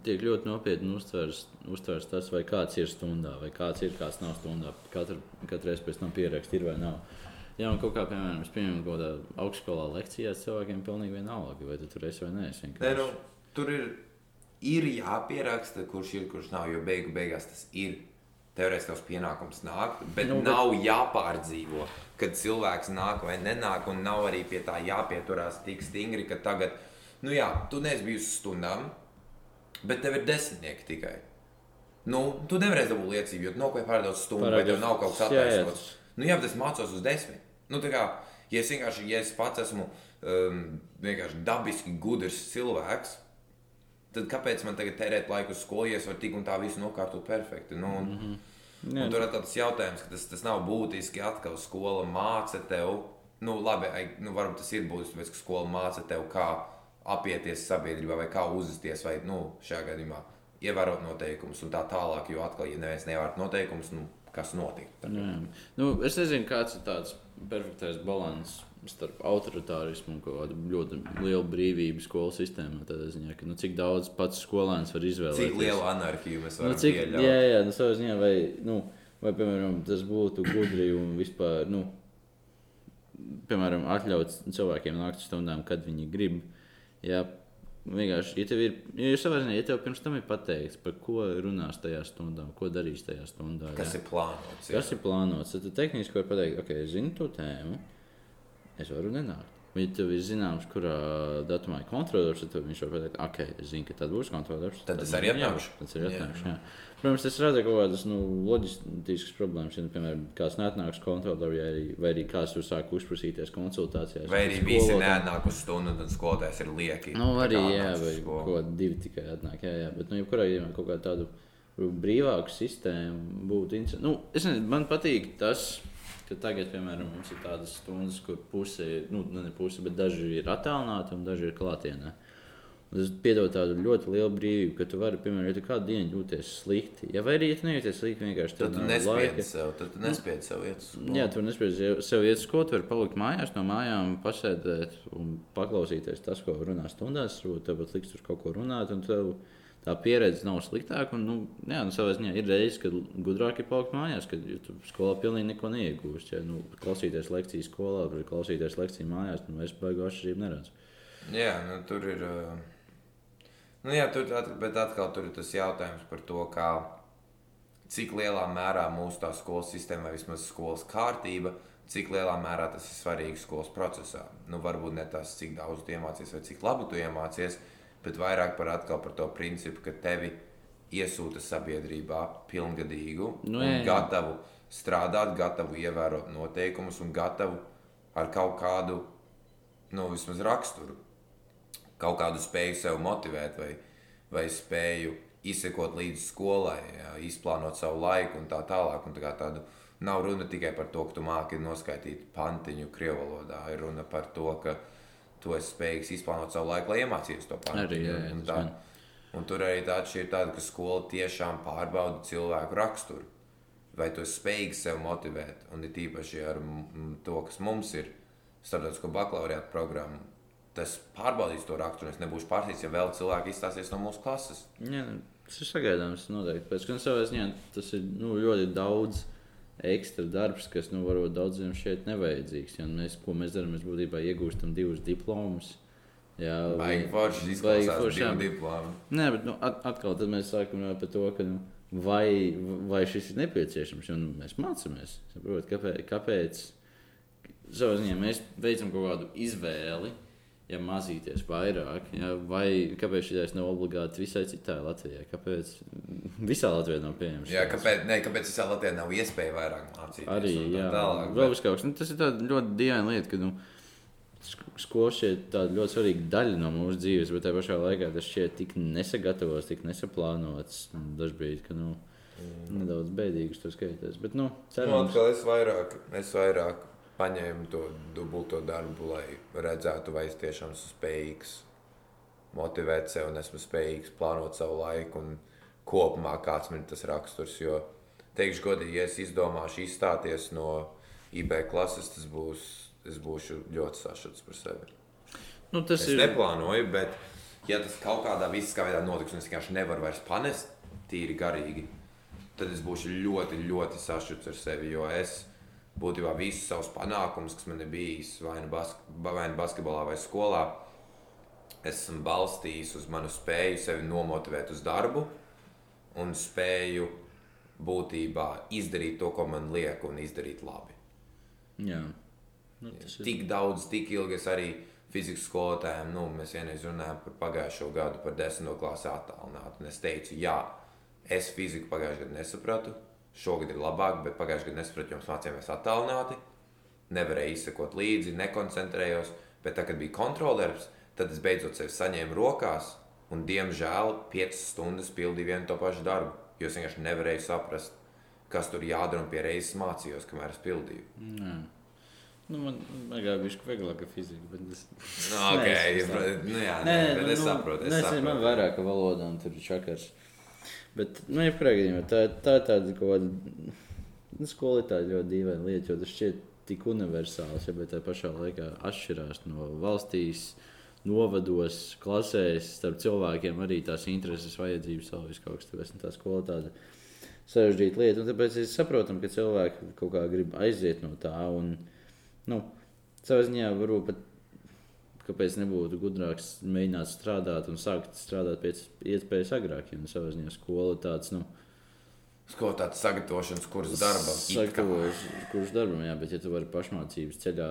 tiek ļoti nopietni uztvers tas, vai kāds ir stundā, vai kāds ir, kāds nav stundā. Katru, katru reizi pēc tam pierakst, ir vai nav. Jā, un kaut kā, piemēram, es pieņemu kaut kādā augstsskolā lekcijās, cilvēkiem pilnīgi vienalga, vai tu tur esi vai nē. es Nē, vienkārši- nu, tur ir, ir jāpieraksta, kurš ir, kurš nav, jo beigu beigās tas ir. Teorētiski tavs pienākums nāk, bet, Nu, nu, bet- nav jāpārdzīvo, kad cilvēks nāk vai nenāk, un nav arī pie tā jāpieturās tik stingri, ka tagad, nu jā, tu neesi bijusi stundām, bet tev ir desmitnieki tikai. Nu, tu nevarēsi dabūt liecību, jo nav ko pārdot stundu, vai tev nav kaut kas attaisnots. Nu, jā, bet es mācos uz desmit. Nu, tā kā, ja es vienkārši, ja es pats esmu um, vienkārši dabiski gudrs cilvēks, tad kāpēc man tagad tērēt laiku uz skolu, ja es varu tik un tā visu nokārtot perfekti? Nu, un, mm -hmm. Jā. un tur ir tāds jautājums, ka tas, tas nav būtiski. Atkal skola māca tev, nu, labi, nu, varbūt tas ir būtiski, bet skola māca tev, kā apieties sabiedrībā, vai kā uzvesties, vai nu, šajā gadījumā ievērot noteikumus un tā tālāk. Jo atkal, ja neviens nevērt noteikumus, nu, kas notika? Nu, es nezinu, kāds ir tāds perfektais līdzsvars starp autoritārismu un kādu ļoti lielu brīvību skolu sistēmā. Tādā ziņā, ka, nu, cik daudz pats skolēns var izvēlēties. Cik lielu anarhiju mēs varam Nu, cik, pieļaut? jā, jā, nu, savā ziņā, vai, nu, vai, piemēram, tas būtu gudri un vispār, nu, piemēram, atļaut cilvēkiem nākt uz stundām, kad viņi grib. Jā, vienkārši, ja tev ir, ja savā ziņā, ja tev pirms tam ir pateikts, par ko runās tajā stundā, ko darīs tajā stundā. Kas jā. ir plānots? jā. Kas ir plānots? Tad tehniski vari pateikt, ok, es zinu to tēmu, es varu nenākt. Ja tev ir zināms, kurā datumā ir kontrolieris, tad viņš var pateikt, ok, es zinu, ka tad būs kontrolieris. Tad es man arī atnākšu. Tad es arī Jā. atnākšu. Jā. Protams, tas rada kaut kādas nu, loģistiskas problēmas. Ja, nu, piemēram, kāds neatnāks kontrolieris, vai, arī- vai arī kāds tur sāk uzprasīties konsultācijās. Vai arī ar visi neatnāk uz stundu, un skolotājs ir lieki. Nu, arī, kā jā, vai kaut kādi divi tikai atnāk. Jā, jā. Bet, nu, jebkurā gadījumā kaut kāda tāda brīvāka sistēma būtu interesanta. Nu, es nezinu, man patīk tas, ka tagad, piemēram, mums ir tādas stundas, kur puse, ir, nu, ne puse, bet daži ir attālināti un daži ir klātienē. Un Tas piedod tādu ļoti lielu brīvību, ka tu vari, piemēram, ja tu kādu dienu jūties slikti, ja vai arī ja tu nejūties slikti, vienkārši Tad tu nespiedzi sev, tad tu nespiedzi sev iet uz skolu. Jā, tur nespēj sev iet uz skolu, tu vari palikt mājās, no mājām pasēdēt un paklausīties tas, ko runā stundās. Varbūt tev pat liks tur kaut ko runāt, un tev tā pieredze nav sliktāka. Un, nu, jā, nu, savā ziņā ir reizes, kad gudrāk ir palikt mājās, kad tu skolā pilnīgi neko neiegūst. Ja, nu, klausīties lekcijas skolā, klausīties lekciju mājās, nu, es baigu atšķirību neredzu. Jā, nu, tur ir. ā, Nu, jā, tur, bet atkal tur ir tas jautājums par to, kā, cik lielā mērā mūsu tā skolas sistēma, vai vismaz skolas kārtība, cik lielā mērā tas ir svarīgi skolas procesā. Nu, varbūt ne tas, cik daudz tu iemācies vai cik labi tu iemācies, bet vairāk par, par to principu, ka tevi iesūta sabiedrībā pilngadīgu Nu, un jā, jā. gatavu strādāt, gatavu ievērot noteikumus un gatavu ar kaut kādu, nu, vismaz raksturu kaut kādu spēju sev motivēt, vai, vai spēju izsekot līdzi skolai, jā, izplānot savu laiku un tā tālāk. Un tā kā tādu, nav runa tikai par to, ka tu māki noskaidrot pantiņu krievu valodā. Ir runa par to, ka tu esi spējīgs izplānot savu laiku, lai iemācītos to pantiņu. Arī, jā, jā, un, tā, un tur arī tā atšķirība ir tāda, ka skola tiešām pārbauda cilvēku raksturu. Vai tu esi spējīgs sev motivēt, un it īpaši ar to, kas mums ir starptautisko bakalauriātu programmu, tas pārbaudīs to raksturu. Es nebūšu pārsteigts, ja vēl cilvēki izstāsies no mūsu klases. Jā, tas ir sagaidāms. Noteikti. Pēc tam savā ziņā tas ir nu, ļoti daudz ekstra darbs, kas nu, varbūt daudziem šeit nevajadzīgs. Ja mēs, ko mēs darām, mēs būtībā iegūstam divus diplomus. Jā, Baigi forši izklausās divu diplomu. Nē, bet nu, at, atkal tad mēs sākam par to, ka, nu, vai, vai šis ir nepieciešams. Jo nu, mēs mācāmies, saprot, kāpēc. kāpēc savā ziņā mēs veicam kaut kādu izvēli. Ja mazīties vairāk, ja, vai kāpēc šis nav obligāti visai citai Latvijai? Kāpēc visā Latvijā nav pieejams? Jā, kāpēc, ne, kāpēc visā Latvijā nav iespēja vairāk mācīties? Arī jā, tālāk, vēl bet- kaut kas. Nu, tas ir ļoti dīvaini lieta, ka nu, sk- skola šeit tāda ļoti svarīga daļa no mūsu dzīves, bet tajā pašā laikā tas šķiet tik nesagatavots, tik nesaplānots. Dažbrīd, ka nu, nedaudz bēdīgi to skaitās. Bet, nu, Nu, cerams, atkal es vairāk, es vairāk paņēmu to dubulto darbu, lai redzētu, vai es tiešām esmu spējīgs motivēt sevi un esmu spējīgs plānot savu laiku un kopumā kāds man ir tas raksturs. Jo, teikšu godīgi, ja es izdomāšu izstāties no IB klases, tas būs, es būšu ļoti sašuts par sevi. nu, tas Es ir. neplānoju, bet ja tas kaut kādā veidā notiks, un es vienkārši nevaru vairs panest tīri garīgi, tad es būšu ļoti, ļoti sašuts ar sevi. Jo es būtībā visus savus panākumus, kas man ir bijis vai nu, bask vai nu basketbolā vai skolā, esmu balstījis uz manu spēju sevi nomotivēt uz darbu un spēju būtībā izdarīt to, ko man liek, un izdarīt labi. Jā. Nu, ir. Tik daudz, tik ilgi es arī fizikas skolotājiem, nu, mēs vienreiz runājām par pagājušo gadu, par desmito klasi attālinātu. Un es teicu, jā, es fiziku pagājušajā gadā nesapratu, šogad ir labāk, bet pagājušajā gadā nesapratu, jo mēs mācījāmies attālināti. Nevarēju izsekot līdzi, nekoncentrējos, bet tad, kad bija kontrolieris, tad es beidzot sevi saņēmu rokās. Un, diemžēl, 5 stundas pildīju vienu to pašu darbu, jo es vienkārši nevarēju saprast, kas tur jādara un pie reizes mācījos, kamēr es pildīju. Jā. Nu, man man gāja bija vieglāka fizika. Bet es... Okay, es tā- nu, jā, nē, nē, bet es nu, saprotu. Es nē, saprotu. Man vairāk ka valoda un tur ir čakars. Bet, nu, ja gadījumā tā, tā ir tāda kaut kāda. Nu, tāda ļoti dīvaina lieta, jo tas šķiet tik universāls, ja, bet tā pašā laikā atšķirās no valstīs, novados, klasēs. Starp cilvēkiem arī tās intereses, vajadzības, vēl kaut kas tāds. Tā skola tāda sarežģīta lieta. Un tāpēc es saprotu, ka cilvēki kaut kā grib aiziet no tā. Un, nu, savā ziņā varbūt pat kāpēc nebūtu gudrāks mēģināt strādāt un sākt strādāt pēc iespējas agrāk. Jo savā ziņā skola tāds, nu, Skola tāds sagatavošanas kurs darbam. sagatavojas, kurš darbam, jā, bet ja tu vari pašmācības ceļā,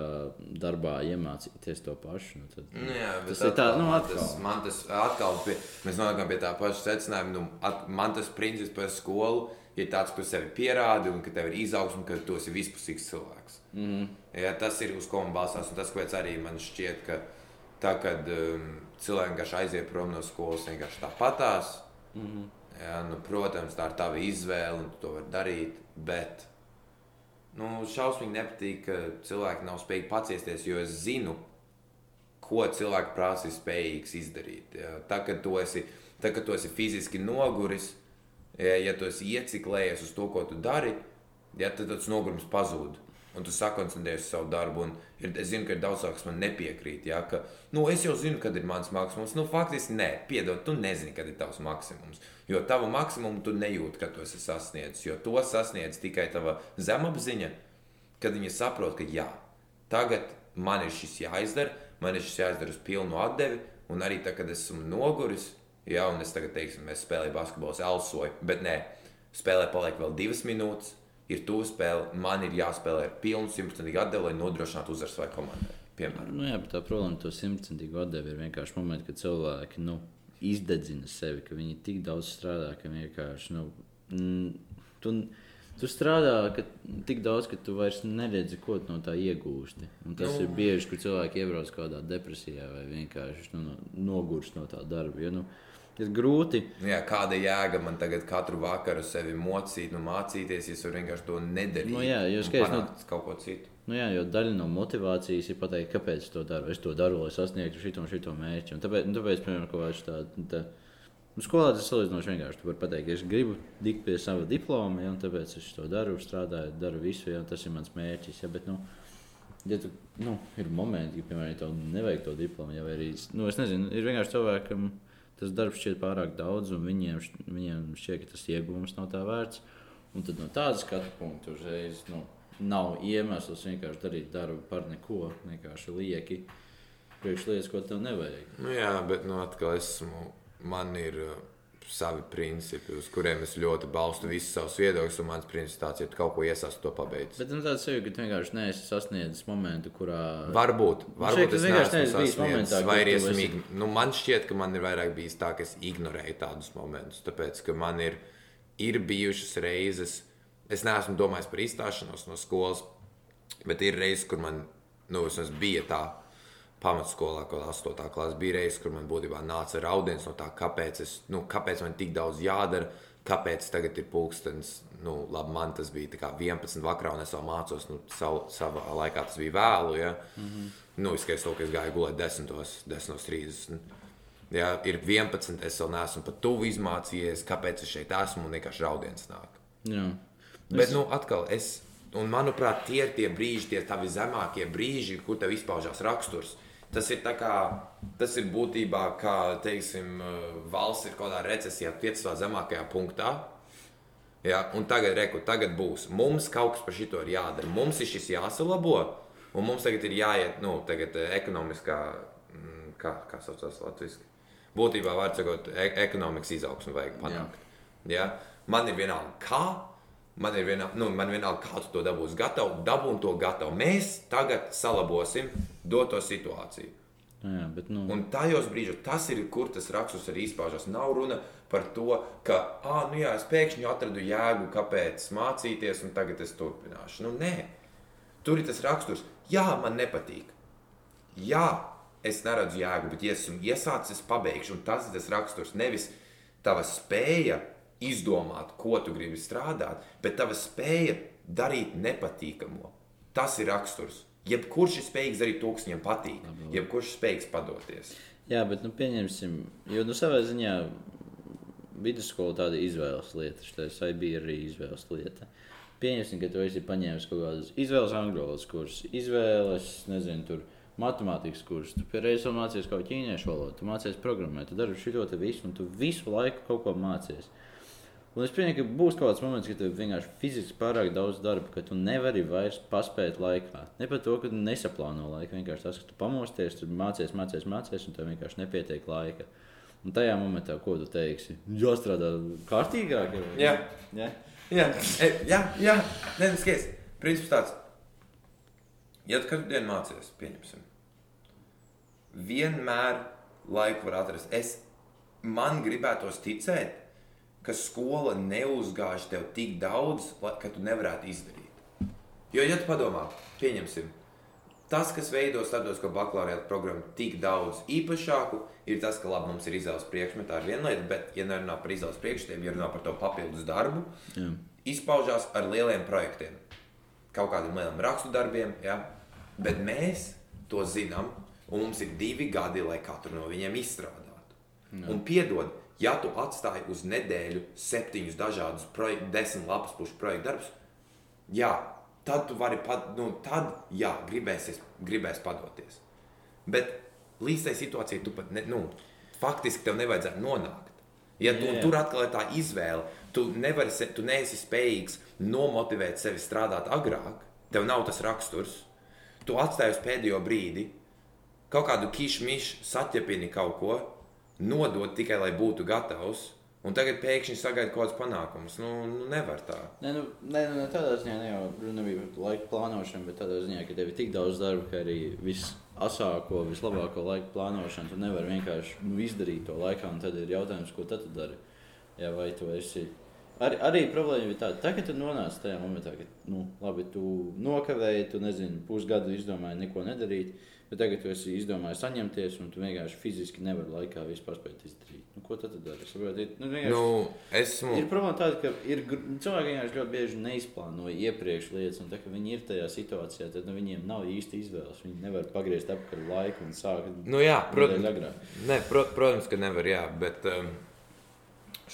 darbā iemācīties to pašu, nu, tad Nu, jā, tas ir tā, nu, atkal. Tas, man tas atkal, pie, mēs nonākam pie tā paša secinājuma. Nu, at, man tas princips par skolu ir tāds, ka tu sevi pierādi un ka tev ir izaugsme, ka tu esi vispusīgs cilvēks. Mm Mhm. -hmm. ja, tas ir uz ko man balstās. Un tas, kāpēc arī man šķiet, ka tā, kad um, cilvēki vienkārši aiziet prom no skolas, vienkārši tāpatās. Mm. -hmm. ja, nu, protams, tā ir tava izvēle un tu to vari darīt. Bet nu, šausmīgi nepatīk, ka cilvēki nav spējīgi paciesties, jo es zinu, ko cilvēks prasa ir spējīgs izdarīt. Ja. Tā, kad tu esi, tā, kad tu esi fiziski noguris, ja, ja tu esi ieciklējies uz to, ko tu dari, ja, tad tas nogurums pazūd. Un tu sakoncentrējies uz savu darbu. Ir, es zinu, ka ir daudz cilvēku, kas man nepiekrīt. Ja, ka, nu, es jau zinu, kad ir mans maksimums. Nu, faktiski, nē, piedod, tu nezini, kad ir tavs maksimums. Jo tavu maksimumu tu nejūti, ka tu esi sasniedzis. Jo to sasniedz tikai tava zemapziņa, kad viņi saprot, ka jā, tagad man ir šis jāizdara, man ir šis jāizdara uz pilnu atdevi, un arī tad, kad esmu noguris, jā, un es tagad, teiksim, es spēlēju basketbolu, es elsoju, bet nē, spēlē paliek vēl divas minūtes, ir tuvu spēle, man ir jāspēlē ar pilnu simtprocentīgu atdevi, lai nodrošinātu uzvaru savai komandai. Piemēram. Nu, jā, bet tā problēma to simtprocentīgu atdevi ir vienkārši moments, kad cilvēki nu, izdedzina sevi, ka viņi tik daudz strādā, ka vienkārši nu, tu, tu strādā ka, tik daudz, ka tu vairs neredzi, ko no tā iegūsti. Un tas nu. ir bieži, kur cilvēki iebrauc kādā depresijā vai vienkārši nu, no- nogurst no tā darba. Jo, nu, ir grūti. Nu Jā, kāda jēga man tagad katru vakaru sevi mocīt, nu, mācīties, ja es vienkārši to nedarīt? Nu jā, jo skaidrs, nu- kaut ko citu. Nu, jā, jo daļa no motivācijas ir pateikt, kāpēc es to daru. Es to daru, lai sasniegtu šo un šo mērķi. Un tāpēc, un tāpēc piemēram, kaut kāds tāds tā, nu, skolā tas salīdzinoši vienkārši. Tu vari pateikt, ka es gribu tikt pie sava diploma, ja, un tāpēc es to daru, strādāju, daru visu, ja, un tas ir mans mērķis. Ja, bet, nu, ja tu, nu, ir momenti, kad, piemēram, ja tev nevajag to diplomu, ja, vai arī, nu, es nezinu, ir vienkārši cilvēkam tas darbs šķiet pārāk daudz, un viņiem, viņiem šķiet, ka tas iegūms nav tā vērts. Un tad no tāda skatu punkta uzreiz nu, nav iemesls vienkārši darīt darbu par neko, vienkārši lieki. priekš lietas, ko tev nevajag. Nu, jā, bet nu, atkal esmu, man ir uh, savi principi, uz kuriem es ļoti balstu visus savus viedokļus. Un mans princips ir tāds, ja tu kaut ko iesāc, to pabeidz. Bet nu, tāds sevi, ka tu vienkārši neesi sasniedzis momentu, kurā. Varbūt, varbūt šeit tu es vienkārši neesmu bijis momentā, vai arī esmu esi- nu, man šķiet, ka man ir vairāk bijis tā, ka es ignorēju tādus momentus. Tāpēc, ka man ir, ir bijušas reizes, es neesmu domājis par izstāšanos no skolas, bet ir reizes, kur man nu, bija tā. Pamatskolā, kad 8. klasē bija reizes, kur man būtībā nāca raudiens no tā, kāpēc, es, nu, kāpēc man tik daudz jādara, kāpēc tagad ir pulkstenis. Nu, labi, man tas bija tā kā 11. vakarā, un es vēl mācos. Nu, savu, savā laikā tas bija vēlu. Ja? Mm -hmm. nu, es skaidrs to, ka es gāju gulēt 10. 10.30. Ja, ir 11. Es vēl neesmu pat tuvu izmācījies, kāpēc es šeit esmu un vienkārši raudiens nāk. Jā. Bet, nu, atkal, es, un manuprāt, tie ir tie brīži, tie tavi zemākie brīži, kur tev izpaužās raksturs. Tas ir, kā, tas ir būtībā, kā teiksim, valsts ir kaut kādā recesijā, tiek savā zemākajā punktā. Ja, un tagad, reku, tagad būs. Mums kaut kas par šito ir jādara. Mums ir šis jāsalabo, un mums tagad ir jāiet, nu, tagad eh, ekonomiskā, mm, kā, kā saucās latviešu. Būtībā, var sakot, e ekonomikas izaugsmu vajag panākt. Ja? Man ir vienalga, kā. Man ir vienalga, nu, man vienalga, kā tu to dabūsi gatavu, dabūn to gatavu. Mēs tagad salabosim doto situāciju. Nu Jā, bet, nu, Un tajos brīžos tas ir, kur tas raksturs arī izpaužas. Nav runa par to, ka, ah, nu jā, es pēkšņi atradu jēgu, kāpēc mācīties, un tagad es turpināšu. Nu, nē, tur ir tas raksturs. Jā, man nepatīk. Jā, es neredzu jēgu, bet, ja esmu iesācis, es pabeigšu. Un tas ir tas raksturs. Nevis tava spēja izdomāt, ko tu gribi strādāt, bet tava spēja darīt nepatīkamo. Tas ir raksturs. Jebkurš ir spējīgs darīt to, kas viņam patīk. Jebkurš ir spējīgs padoties. jā, bet nu, pieņemsim, jo nu, savā ziņā vidusskola tāda izvēles lieta, šis bija arī izvēles lieta. Pieņemsim, ka tu esi paņēmis kaut kādus izvēles angļu valodas kursus, izvēles, nezinu, tur matemātikas kursus, tu vēl mācījies kaut ko ķīniešu valodu, tu mācījies programmēt, tu dari šo te visu, un tu visu laiku kaut ko mācies. Un es pieņemu, ka būs kaut kāds moments, kad tev vienkārši fiziski pārāk daudz darba, ka tu nevari vairs paspēt laikā. Ne par to, ka tu nesaplāno laiku. Vienkārši tas, ka tu pamosties, tu mācies, mācies, mācies, un tev vienkārši nepietiek laika. Un tajā momentā, ko tu teiksi, jāstrādā kārtīgāk. Jā. Ja? Jā, e, jā, jā. Nē, nu, skaties. Princips tāds. Ja tu katru dienu mācies, pieņemsim. Vienmēr laiku var atrast. Es, man gribētos ticēt, ka skola neuzgāž tev tik daudz, ka tu nevarētu izdarīt. Jo, ja tu padomā, pieņemsim, tas, kas veido starptautisko bakalauriātu programmu tik daudz īpašāku, ir tas, ka labi, mums ir izvēles priekšmeti, tā ir viena lieta, bet, ja nerunā par izvēles priekšmetiem, ja runā par to papildus darbu, Jā. izpaužās ar lieliem projektiem, kaut kādiem lieliem rakstu darbiem, ja? bet mēs to zinām, un mums ir divi gadi, lai katru no viņiem izstrādātu. Un piedod, ja tu atstāji uz nedēļu septiņus dažādus projektu, desmit lapas pušu projektu darbus, jā, tad tu vari, pad, nu, tad, jā, gribēsies, gribēs padoties. Bet līdz tai situācijai tu pat, ne, nu, faktiski tev nevajadzētu nonākt. Ja tu, tur atkal ir tā izvēle, tu, nevari, tu neesi spējīgs nomotivēt sevi strādāt agrāk, tev nav tas raksturs, tu atstāji uz pēdējo brīdi, kaut kādu kišmišu, saķepini kaut ko, nodot tikai lai būtu gatavs, un tagad pēkšņi sagaidi kaut kāds panākums. Nu, nu nevar tā. Nē, nu, nē, nu, tādā ziņā ne jau runa bija par laika plānošanu, bet tādā ziņā, ka tev ir tik daudz darba, ka arī visasāko, vislabāko laika plānošanu tu nevari vienkārši nu, izdarīt to laikā. Tad ir jautājums, ko tad tu dari. Jā, vai tu esi. Ar, arī problēma ir tāda, tā, ka tu nonāc tajā momentā, ka, nu, labi, tu nokavēji, tu nezini, pusgadu izdomāji neko nedarīt, bet tagad tu esi izdomājis saņemties, un tu vienkārši fiziski nevari laikā vispār spēt izdarīt. Nu, ko tad dari? Saproti, nu, vienkārši... Nu, esmu. Ir problēma tāda, ka ir, gr- cilvēki vienkārši ļoti bieži neizplāno iepriekš lietas, un tā, ka viņi ir tajā situācijā, tad nu, viņiem nav īsti izvēles. Viņi nevar pagriezt atpakaļ laiku un sākt Nu, jā, protams, ne, pro, protams, ka nevar, jā, bet um,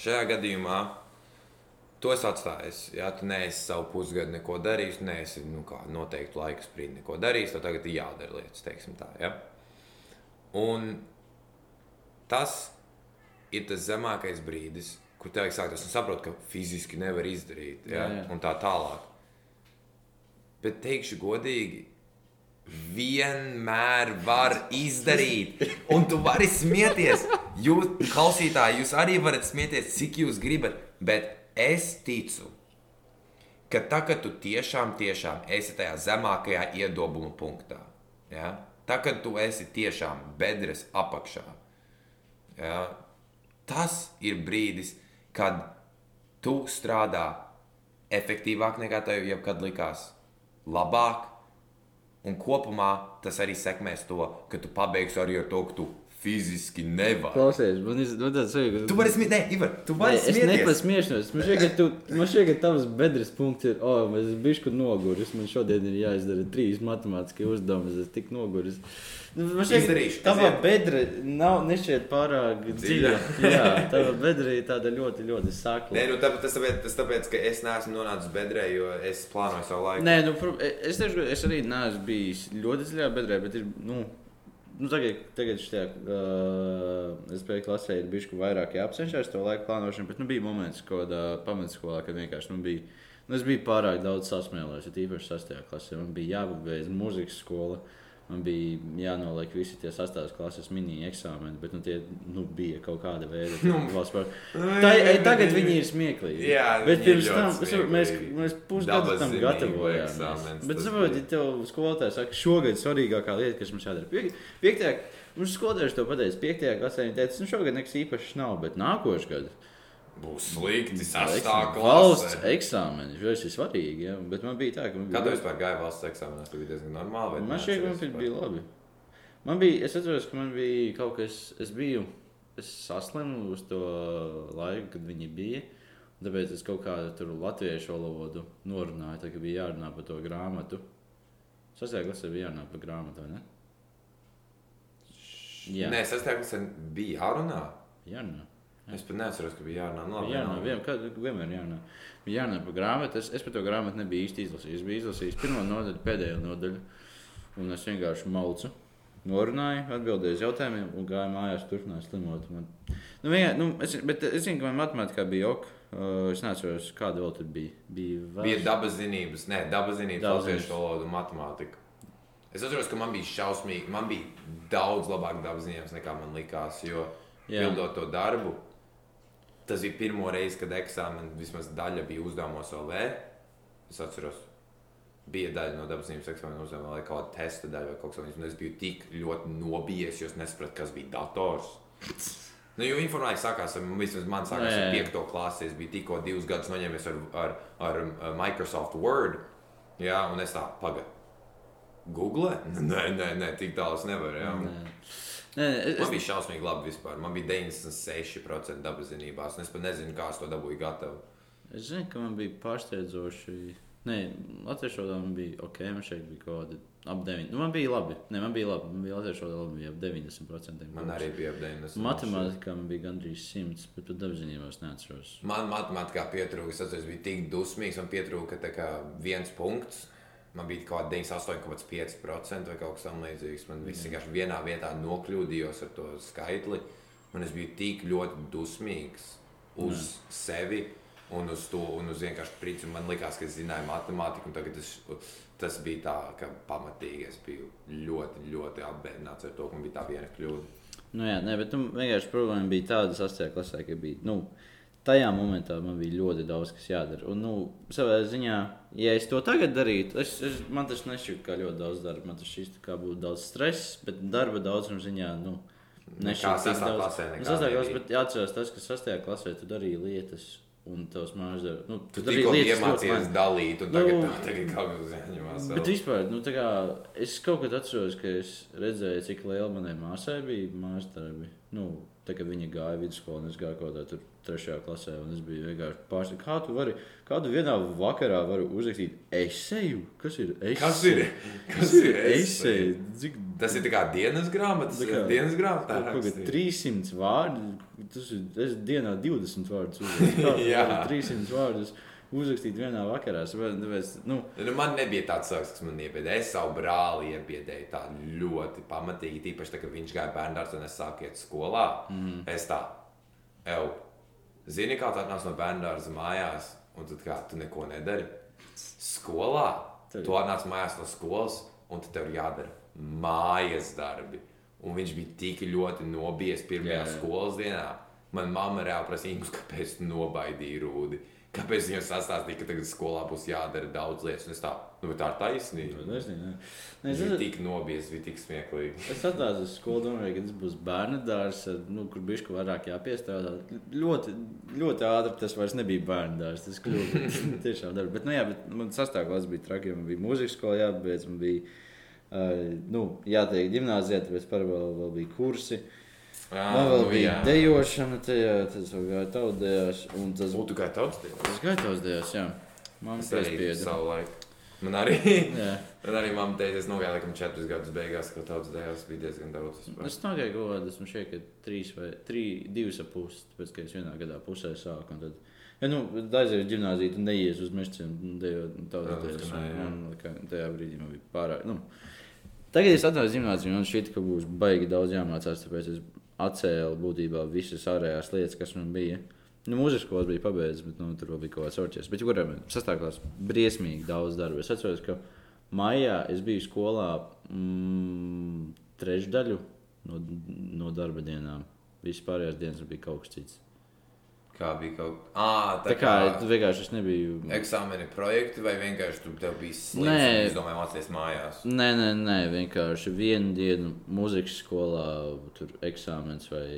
šajā gadījumā to es atstāju. Ja tu neesi savu pusgadu neko darījis, neesi nu, kā, noteikti laika sprīdi neko darījis, tad tagad ir jādara lietas, teiksim tā. Ja? Un tas ir tas zemākais brīdis, kur tev sāk tas saprot, ka fiziski nevar izdarīt, ja? Jā, jā. un tā tālāk. Bet teikšu godīgi, vienmēr var izdarīt. Un tu vari smieties. Jūs, klausītāji, jūs arī varat smieties, cik jūs gribat. Bet es ticu, ka tā, ka tu tiešām, tiešām esi tajā zemākajā iedobuma punktā, ja? tā, kad tu esi tiešām bedres apakšā, ja? tas ir brīdis, kad tu strādā efektīvāk nekā tev jebkad likās, labāk, un kopumā tas arī sekmēs to, ka tu pabeigsi arī ar to, ka tu fiziski nevari. Klausies, man ir tāds sajūta, Tu vari smieties, ne, Ivar, tu vari Es smieties. nepasmiešos. Man šķiet, ka, tu, man šķiet, ka tavs bedres punkts ir, oh, es bijis noguris. Man šodien ir jāizdara trīs matemātiskie uzdevumi. Es esmu tik noguris. Nu, Man šķiet, ka tava bedre nav nešķiet pārāk dziļa. Jā, tava bedre ir tāda ļoti, ļoti sakla. Nē, nu, tāpēc, tas, tāpēc, tas tāpēc, ka es neesmu nonācis bedrē, jo es plānoju savu laiku. Nē, nu, pro- es ka es arī neesmu bijis ļoti dziļā bedrē, bet ir. Nu, Nu, tagad, tagad šajā uh, SPB klasē ir bijis vairāk jāapcenšas to laiku plānošanu, bet nu, bija moments, kad uh, pamatskolā, kad vienkārši nu, bija. Nu, es biju pārāk daudz sasmēlējis, ja īpaši 6. klasē. Man bija jāpabeidz muzikas skola, man bija jānoliek visi tie 8. klases mini-eksāmeni, bet nu, tie nu, bija kaut kāda veida Nu, valsts par. nu, Tā, ei, tagad viņi ir smieklīgi. Jā, bet pirms tam varu- mēs, smieklīgi. mēs pusgadu tam gatavojāmies. Bet, saprotiet, ja tev skolotājs saka, šogad svarīgākā lieta, kas mums jādara. Piek- Piektajā, mums skolotājs to pateica, piektajā klasē viņa teica, nu šogad nekas īpašs nav, bet nākošais gads. Būs slikti, sastā Valsts klasē. eksāmeni, tas ir svarīgi, ja? bet man bija tā, ka man Kā bija tev vispār gāja valsts eksāmenā? Tas bija diezgan normāli. Man šķiet, ka man bija labi. Man bija, es atceros, ka man bija kaut kas, es biju, es saslimu uz to laiku, kad viņi bija. Tāpēc es kaut kādu tur latviešu valodu norunāju, tā, ka bija jārunā par to grāmatu. Sastajā klasē bija jārunā par grāmatu, vai ne? Jā, Nē, sastajā klasē bija jārunā. jārunā. Es pat neatceros, ka bija jārunā. Labi, Jā, nav. vien, kad, vienmēr jārunā. Bija jārunā par grāmatu. Es, es par to grāmatu nebiju īsti izlasījis. Es biju izlasījis pirmo nodaļu, pēdējo nodaļu. Un es vienkārši malcu. Norunāju, atbildēju uz jautājumiem, un gāju mājās, turpināju slimot. Man... Nu, vienā, nu, es, bet es zinu, ka man matemātikā bija ok. Uh, es neatceros, kāda vēl tur bija. Bija, vēl... Bija dabas zinības, nē, dabas zinības, latviešu valoda un matemātika. Es atceros, ka man bija šausmīgi, man bija daudz labāk dabas zinības nekā man likās. Jo Jā. pildot to darbu, tas bija pirmo reizi, kad eksāmenā vismaz daļa bija uzdevumos OV. Es atceros, bija daļa no dabas zinības eksāmena uzdevuma, vai kaut kāda testa daļa vai kaut kas tāds. Es biju tik ļoti nobijies, jo es nesapratu, kas bija dators. Nu, jo informācija sākās vismaz man sākās ar jā. 5. klasi. Es biju tikko divus gadus noņēmies ar, ar, ar Microsoft Word. Jā, un es tā pagaidu. Google? Nē, nē, nē, tik tālu es nevaru. Jā. Nē, nē, es, Man bija šausmīgi labi vispār. Man bija 96% dabas zinībās, un es pat nezinu, kā es to dabūju gatavu. es zinu, ka man bija pārsteidzoši. Nē, latviešu valodā man bija ok, man šeit bija kaut kāda ap 9. Nu, man bija labi. Nē, man bija labi. Man bija latviešu valodā labi, bija ap 90%. Man arī bija ap 90%. Matemātikā man bija gandrīz 100, bet pat dabaszinībās neatceros. Man matemātikā pietrūka, es atceros, bija tik dusmīgs, man pietrūka tā kā viens punkts. Man bija kaut kāda 98,5% vai kaut kas tamlīdzīgs. Man viss vienkārši vienā vietā nokļūdījos ar to skaitli. Un es biju tik ļoti dusmīgs uz sevi un uz to, un uz vienkārši prīcu. Man liekas, ka es zināju matemātiku, un tagad es, tas bija tā, ka pamatīgi es biju ļoti, ļoti apbēdināts ar to, ka man bija tā viena kļūda. Nu, jā, nē, bet nu, vienkārši problēma bija tāda sastajā klasē, ka bija. Nu, Tajā momentā man bija ļoti daudz, kas jādara. Un, nu, savā ziņā, ja es to tagad darītu, es, es, man tas nešķiet kā ļoti daudz darba. Man tas šķiet, kā būtu daudz stresa, bet darba daudzuma ziņā. Nu, nešķiet tik sestā daudz. klasē nekā Nu, nebija. bet jāatcerās tas, ka sastajā klasē tu darīji lietas, un tavs mājas dara. Nu, Tu lietas ļoti iemācījies dalīt, un tagad, Nu, tagad kaut kas jāņemās. Bet vispār, nu, tā kā, es kaut kad atceros, ka es redzēju, cik liela manai māsai bija mājas darbi. Nu, tā kā viņa gāja vidusskolā, un es gāju kaut kādā trešajā klasē, un es biju vienkārši pārsteigts. Kā tu vari, kā tu vienā vakarā vari uzrakstīt eseju? Kas ir eseja? Kas ir? Kas ir eseja? Cik Tas ir kā dienas grāmatas. Kā- dienas grāmatā. Kaut rakstīts. 300 vārdu, tas ir es dienā 20 vārdus. uzrakstu. Kā tu Jā. vari 300 vārdus uzrakstīt vienā vakarā. Es varu- Tāpēc, nu, Nu, man nebija tāds cilvēks, kas man iebiedēja. Es savu brāli iebiedēju tā ļoti pamatīgi. Tīpaši, tā, kad viņš gāja bērnās un es sāku iet skolā. Mm. -hmm. Es tā, eju, zini, kā tā atnāc no bērnās mājās, un tad kā tu neko nedari. Skolā Tev- tu atnāc mājās no skolas, un tad tev ir jādara mājas darbi. Un viņš bija tik ļoti nobijies pirmajā Jā, jā. skolas dienā. Manā mamma reāli prasīja, kāpēc tu nobaidīji rūdi. Kāpēc viņam sastāstīja, ka tagad skolā būs jādara daudz lietas? Es tā, nu, tā ir taisnība. Nu, Es nezinu. Ne, es, bija tik nobijies, bija tik smieklīgi. es atnācu uz skolu, domāju, ka tas būs bērnu dārsts, nu, kur bija vairāk jāpiestrādā. Ļoti, ļoti ātri tas vairs nebija bērnu dārsts. Tas kļuva tiešām darbs. Bet, nu, jā, bet man sastāvklās bija traki, man bija mūzikas skola jābeidz. Man bija uh, nu, jātiek gimnāzijā, tāpēc par vēl, vēl bija kursi. Jā, Man vēl nu, bija jā. dejošana, tajā, tas vēl gāja tautdējās. Un tas Un tu kā tauts dienā? Tas gāja tautdējās, jā. Man Es arī piespieda. savu laiku. Man arī, Jā. man arī mamma teica, es nogāju laikam četrus gadus beigās, ka tauts dēļas bija diezgan daudz. vispār. Es nogāju kaut kādā, man šķiet, ka trīs vai trī, divas ap pusi, tāpēc, ka es vienā gadā pusē sāku. un Tad, ja, nu, aizies uz gimnāziju, tad neies uz mežciem, dejot tautdējās. Jā, jā. Man kā, tajā brīdī man bija pārāk. Nu, tagad es atnācu gimnāziju, un man šķiet, ka būs baigi daudz jāmācās, tāpēc es atcēlu būtībā visas ārējās lietas, kas man bija. Nu, mūzikas skolas bija pabeigts, bet nu, tur bija kaut kāds orķestris. Bet, kurām sastāvklās briesmīgi daudz darba. Es atceros, ka maijā es biju skolā mm, trešdaļu no, no darba dienām. Visas pārējās dienas bija kaut kas cits. Kā bija kaut kā tāda? Tā kā es vienkārši es nebiju. Eksāmeni projekti vai vienkārši tu tev bija slikts? Nē. Es domāju, mācīties mājās. Nē, nē, nē, vienkārši vienu dienu mūzikas skolā, tur eksāmenis vai,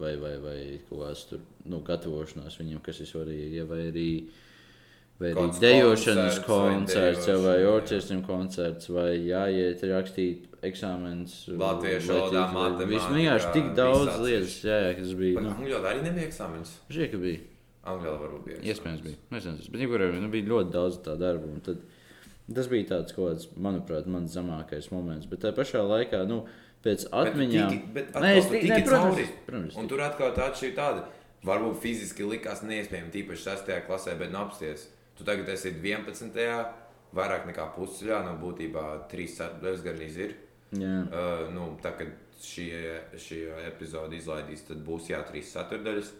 vai, vai, vai kaut kāds tur nu, gatavošanās viņam, kas ir svarīgi. Ja, vai arī, vai arī Kāds dejošanas koncerts vai koncerts, vai orķestrim koncerts, vai jāiet rakstīt eksāmenis. Latviešu valodā, matemātikā, vienkārši tik daudz lietas, jā, jā, kas bija. Bet Nu, angļu valodā arī nebija eksāmenis. Žie, ka bija. Angļu valodā varbūt bija. Iespējams, bija. Nezinu, bet jebkurā gadījumā nu, bija ļoti daudz tā darba. Tad, tas bija tāds, kāds, manuprāt, mans zemākais moments. Bet tajā pašā laikā, nu, pēc atmiņām. Bet, Nē, nē, es es tik- tikai nē, protams, protams, Un tur atkal tā atšķirība tāda. Varbūt fiziski likās neiespējami, tīpaši 6. klasē, bet nu apsties. Tu tagad esi 11. vairāk nekā pusceļā, no būtībā 3 ceturdaļas gandrīz ir. Uh, nu, tā kā šī, epizode izlaidīs, tad būs jā, 3 ceturdaļas.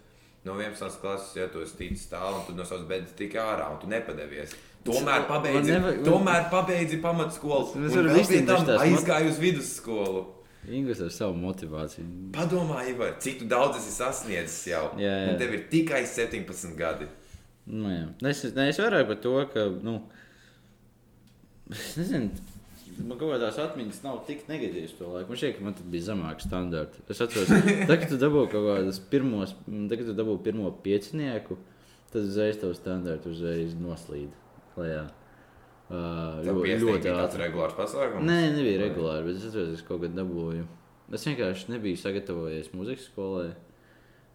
No 11. klases, ja tu esi ticis tālu, un tu no savas beigas tik ārā, un tu nepadevies. Tomēr pabeidzi, nevajag- tomēr pabeidzi pamatskolu. Es varu iztīrīt tam aizgāju uz vidusskolu. Ingūns ar savu motivāciju. Padomā, Ivar, cik tu daudz esi sasniedzis jau. Jā, jā. Un tev ir tikai 17 gadi. Nu, jā. es, ne, es vairāk par to, ka. Nu, es nezinu, man kaut kādās atmiņas nav tik negatīvas to laiku. Man šķiet, ka man tad bija zemāki standarti. Es atceros, tad, kad tu dabūji kaut kādus pirmos, tad, kad tu dabūji pirmo piecinieku, tad uzreiz tev standarti uzreiz noslīd klajā. Uh, ļoti bija tāds regulārs pasākums. Nē, nebija regulāri, bet es atceros, ka kaut kad dabūju. Es vienkārši nebiju sagatavojies muzikas skolai.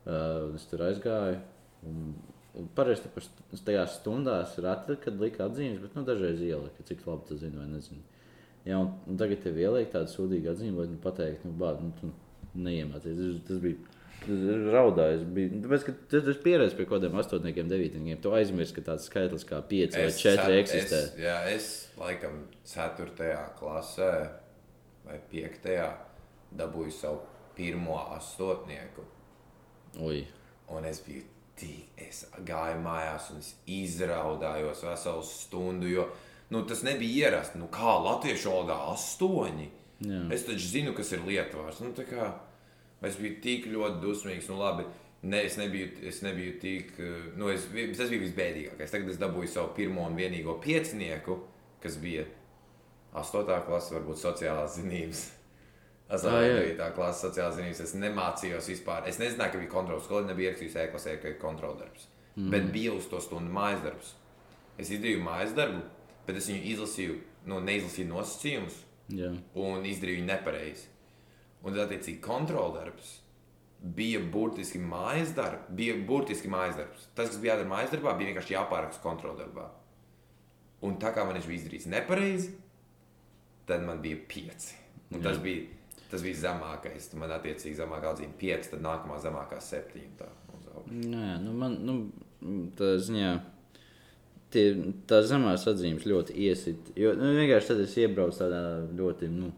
Uh, es tur aizgāju. Un, un parasti pa st- tajās stundās ir atlikta, kad lika atzīmes, bet nu, dažreiz ielika, cik labi tas zina vai nezinu. Jā, un, un tagad tev ieliek tādu sūdīgu atzīmi, lai nu, pateiktu, nu, bād, nu, tu neiemācies. Tas, tas bija. Raudājis. Nu, tāpēc, ka tas ir pieredze pie kaut kādiem astotniekiem, devītniekiem. Tu aizmirsti, ka tāds skaitlis kā 5 vai 4 cet- eksistē. Es, jā, es laikam 4. klasē vai 5. dabūju savu pirmo astotnieku. Ui. Un es biju tik, es gāju mājās un es izraudājos veselu stundu, jo nu, tas nebija ierasts. Nu, kā latviešu valodā astoņi? Jā. Es taču zinu, kas ir lietuvārs. Nu, kā es biju tik ļoti dusmīgs. Nu, labi, ne, es, nebiju, es nebiju tik. Nu, es, tas bija visbēdīgākais. Tagad es dabūju savu pirmo un vienīgo piecinieku, kas bija 8. klase, varbūt sociālās zinības. Es domāju, ka tā klase sociālās zinības. Es nemācījos vispār. Es nezināju, ka bija kontrols. Skolā nebija ierakstīts e-klasē, ka ir kontroldarbs. Mm. Bet bija uz to stundu mājas darbs. Es izdarīju mājas darbu, bet es viņu izlasīju, nu, neizlasīju nosacījumus Jā. un izdarīju viņu nepareizi. Un tad, attiecīgi, kontroldarbs bija burtiski mājas darbs. Bija burtiski mājas darbs. Tas, kas bija jādara mājas darbā, bija vienkārši jāpāraksta kontroldarbā. Un tā kā man viņš bija izdarījis nepareizi, tad man bija pieci. Un tas Jā. bija, tas bija zemākais. Man attiecīgi zemākā atzīme pieci, tad nākamā zemākā septiņi. Tā. Nu, jā, nu man, nu, tā ziņā, tie, tā zemās atzīmes ļoti iesit. Jo, nu, vienkārši tad es iebraucu tādā ļoti, nu,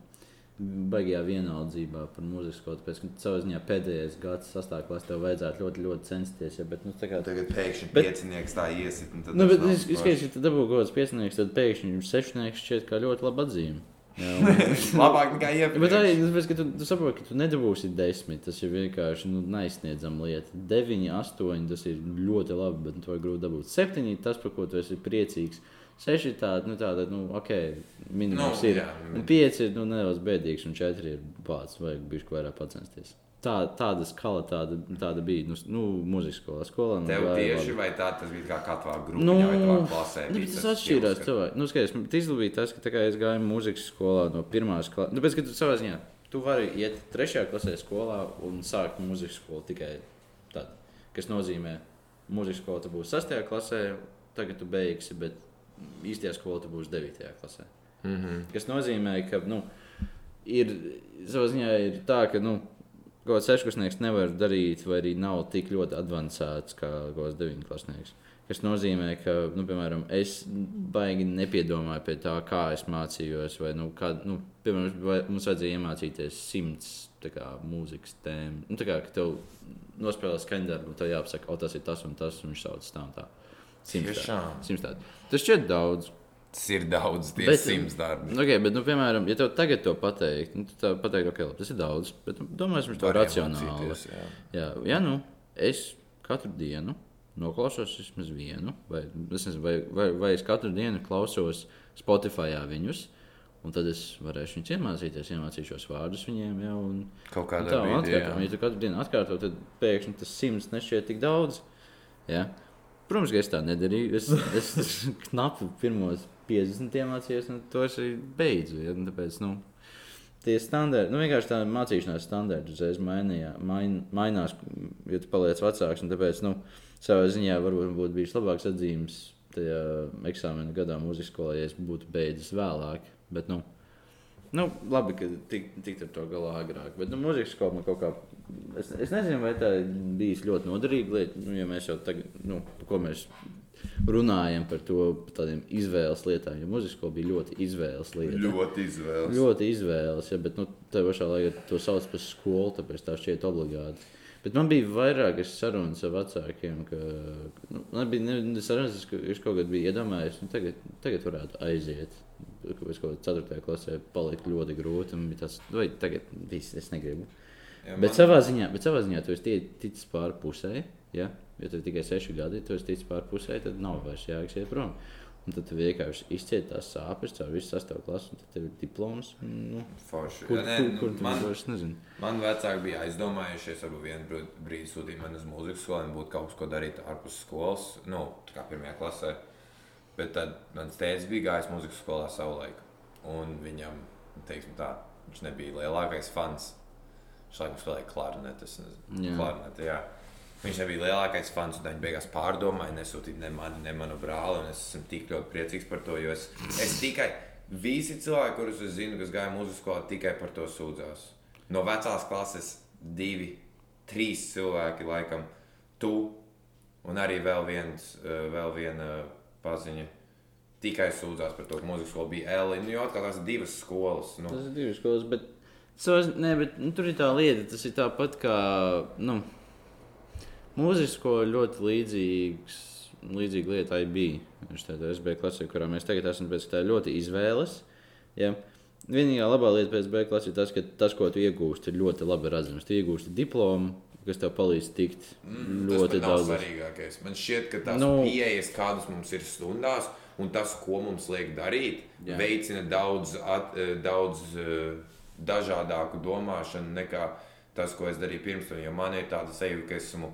baigajā vienaldzībā par mūzikas kaut kādā. Pēc savā ziņā pēdējais gads sastāvklās tev vajadzētu ļoti, ļoti censties. Ja, bet, nu, tā kā, Tagad pēkšņi Bet- piecinieks tā iesit. tad nu, tas bet es skaidrs, ka tu dabū kaut kāds piesniegts, tad pēkšņi sešnieks šķiet kā ļoti laba atzīme. Labāk nekā Ja, Bet arī iepriekš. tāpēc, ka tu, tu saproti, ka tu nedabūsi desmit. Tas ir vienkārši nu, neizsniedzama lieta. Deviņi, astoņi tas ir ļoti labi, bet to ir grūti dabūt. Septiņi tas, par ko tu esi priecīgs. Seši tādi, nu, tādi, nu, ok, minimums Nu, ir. jā, Un pieci ir nu, nedaudz bēdīgs, un četri ir bācis. Vajag bišķi vairāk pacensties. Tā, tāda skala tāda, tāda bija. Nu, nu mūzikas skolā. skolā nu, Tev tieši vai tā tas bija kā katrā grupā, Nu, vai tavā klasē? Nu, bija bet tas atšķīrās. ka-. Nu, skaties, man izlabīja tas, ka kā es gāju mūzikas skolā no pirmās klases. Nu, pēc, ka tu savā ziņā, tu vari iet trešajā klasē skolā un sākt mūzikas skolu tikai tad. Kas nozīmē, mūzikas skola tu būsi sastajā klasē, tagad tu beigsi, bet īstajā skolā tu būsi devītajā klasē. Mhm. Kas nozīmē, ka nu, ir savā ziņā ir tā, ka nu, kaut kāds sešklasnieks nevar darīt, vai arī nav tik ļoti avansēts kā kaut kāds deviņklasnieks. Tas nozīmē, ka, nu, piemēram, es baigi nepiedomāju pie tā, kā es mācījos. Vai, nu, kā, nu, piemēram, vai mums vajadzēja iemācīties simts kā, mūzikas tēmu. Nu, tā kā ka tev nospēlē skaņdarbu, tad jāapsaka, o, tas ir tas un tas, un viņš sauc tā un tā. Simts tā. Tiešām. Simts tā. Tas šķiet daudz. Tas ir daudz, tie Bet- simts darbi. Okay, bet, nu, piemēram, ja tev tagad to pateikt, nu, tad pateikt, ok, labi, tas ir daudz. Bet nu, domāsim to racionāli. jā. Jā, ja nu es katru dienu noklausos vismaz vienu, vai, nezinu, vai, vai, vai es katru dienu klausos Spotify viņus. Un tad es varēšu viņus iemācīties, iemācīšos vārdus viņiem jau. Un, Kaut kādā brīdī. atkārtot. Ja tu katru dienu atkārto, tad pēkšņi tas simts nešķiet tik daudz. Ja? Protams, ka es tā nedarīju. Es, es knapi pirmos 50 iemācījos, un to es arī beidzu. Ja? Un Tāpēc, nu, tie standarti, nu, vienkārši tā mācīšanās standarti uzreiz mainījā, main, mainās, ja tu paliec vecāks. Tāpēc, nu, savā ziņā varbūt būtu bijis labāks atzīmes tajā eksāmena gadā mūzikas skolā, ja es būtu beidzis vēlāk. Bet, nu, Nu, labi, ka tik, tik ar to galā agrāk. Bet, nu, mūzikas skola man kaut kā. Es, es nezinu, vai tā bijusi ļoti noderīga lieta. Nu, ja mēs jau tagad, nu, ko mēs runājam par to, tādiem izvēles lietām. Jo mūzikas skola bija ļoti izvēles lieta. Ļoti izvēles. Ļoti izvēles, ja, bet nu, tā pašā laikā to sauc par skolu, tāpēc tā šķiet obligāti. Bet man bija vairākas sarunas ar vecākiem, ka nu, man bija ne, sarunas, ka es kaut kad biju iedomājies, ka tagad, tagad varētu aiziet. Es kaut kādā 4. klasē paliku ļoti grūti. un bija Tas, vai tagad viss es negribu. Jā, Bet man- savā ziņā, bet savā ziņā tu esi ticis pāri pusē. Ja? Ja tev tikai seši gadi, tu esi ticis pāri pusē, tad nav vairs jāiet iet prom. Un tad vienkārši izcieti tās sāpes caur visu sastāvu klasu, un tad tev ir diploms. Nu, Forši. kur Jā, nē, kur, nu, kur tu man- vairs nezini? Man vecāki bija aizdomājušies, varbūt vienu brīdi- sūtīt mani uz mūzikas skolu, būtu kaut ko darīt ārpus skolas, nu, tā kā pirmajā klasē. Bet tad mans tēvs bija gājis mūzikas skolā savulaik. Un viņam, teiksim tā, viņš nebija lielākais fans. Viņš laikam spēlēja klarneti. es nezinu, Jā. Klarneti, jā. Viņš nebija lielākais fans, un viņi beigās pārdomāja, nesūtīt ne mani, ne manu brāli. Es esmu tik ļoti priecīgs par to, jo es, es tikai visi cilvēki, kurus es zinu, kas gāja mūzikas skolā, tikai par to sūdzās. No vecās klases divi, trīs cilvēki, laikam, tu un arī vēl, viens, eh, vēl viena paziņa. Tikai sūdzās par to, ka mūzikas skola bija Elīna. Nu, jau ir divas skolas. Nu, Tas ir divas skolas, bet, ne, bet nu, tur ir tā lieta, tas ir tāpat kā. Nu, Ir ļoti līdzīgs, līdzīga lieta IB. Viņš tādā SB klasē, kurā mēs tagad esam, pēc tā ir ļoti izvēles. Ja? Vienīgā labā lieta pēc B klases ir tas, ka tas, ko tu iegūsti, ir ļoti labi redzams. Tu iegūsti diplomu, kas tev palīdz tikt Mm, ļoti tas pat nav daudz. svarīgākais. Man šķiet, ka tās Nu. pieejas, kādas mums ir stundās, un tas, ko mums liek darīt, Jā. Veicina daudz, at, eh, daudz eh, dažādāku domāšanu nekā tas, ko es darīju pirms tam. Jo man ir tāda sajūta, ka esmu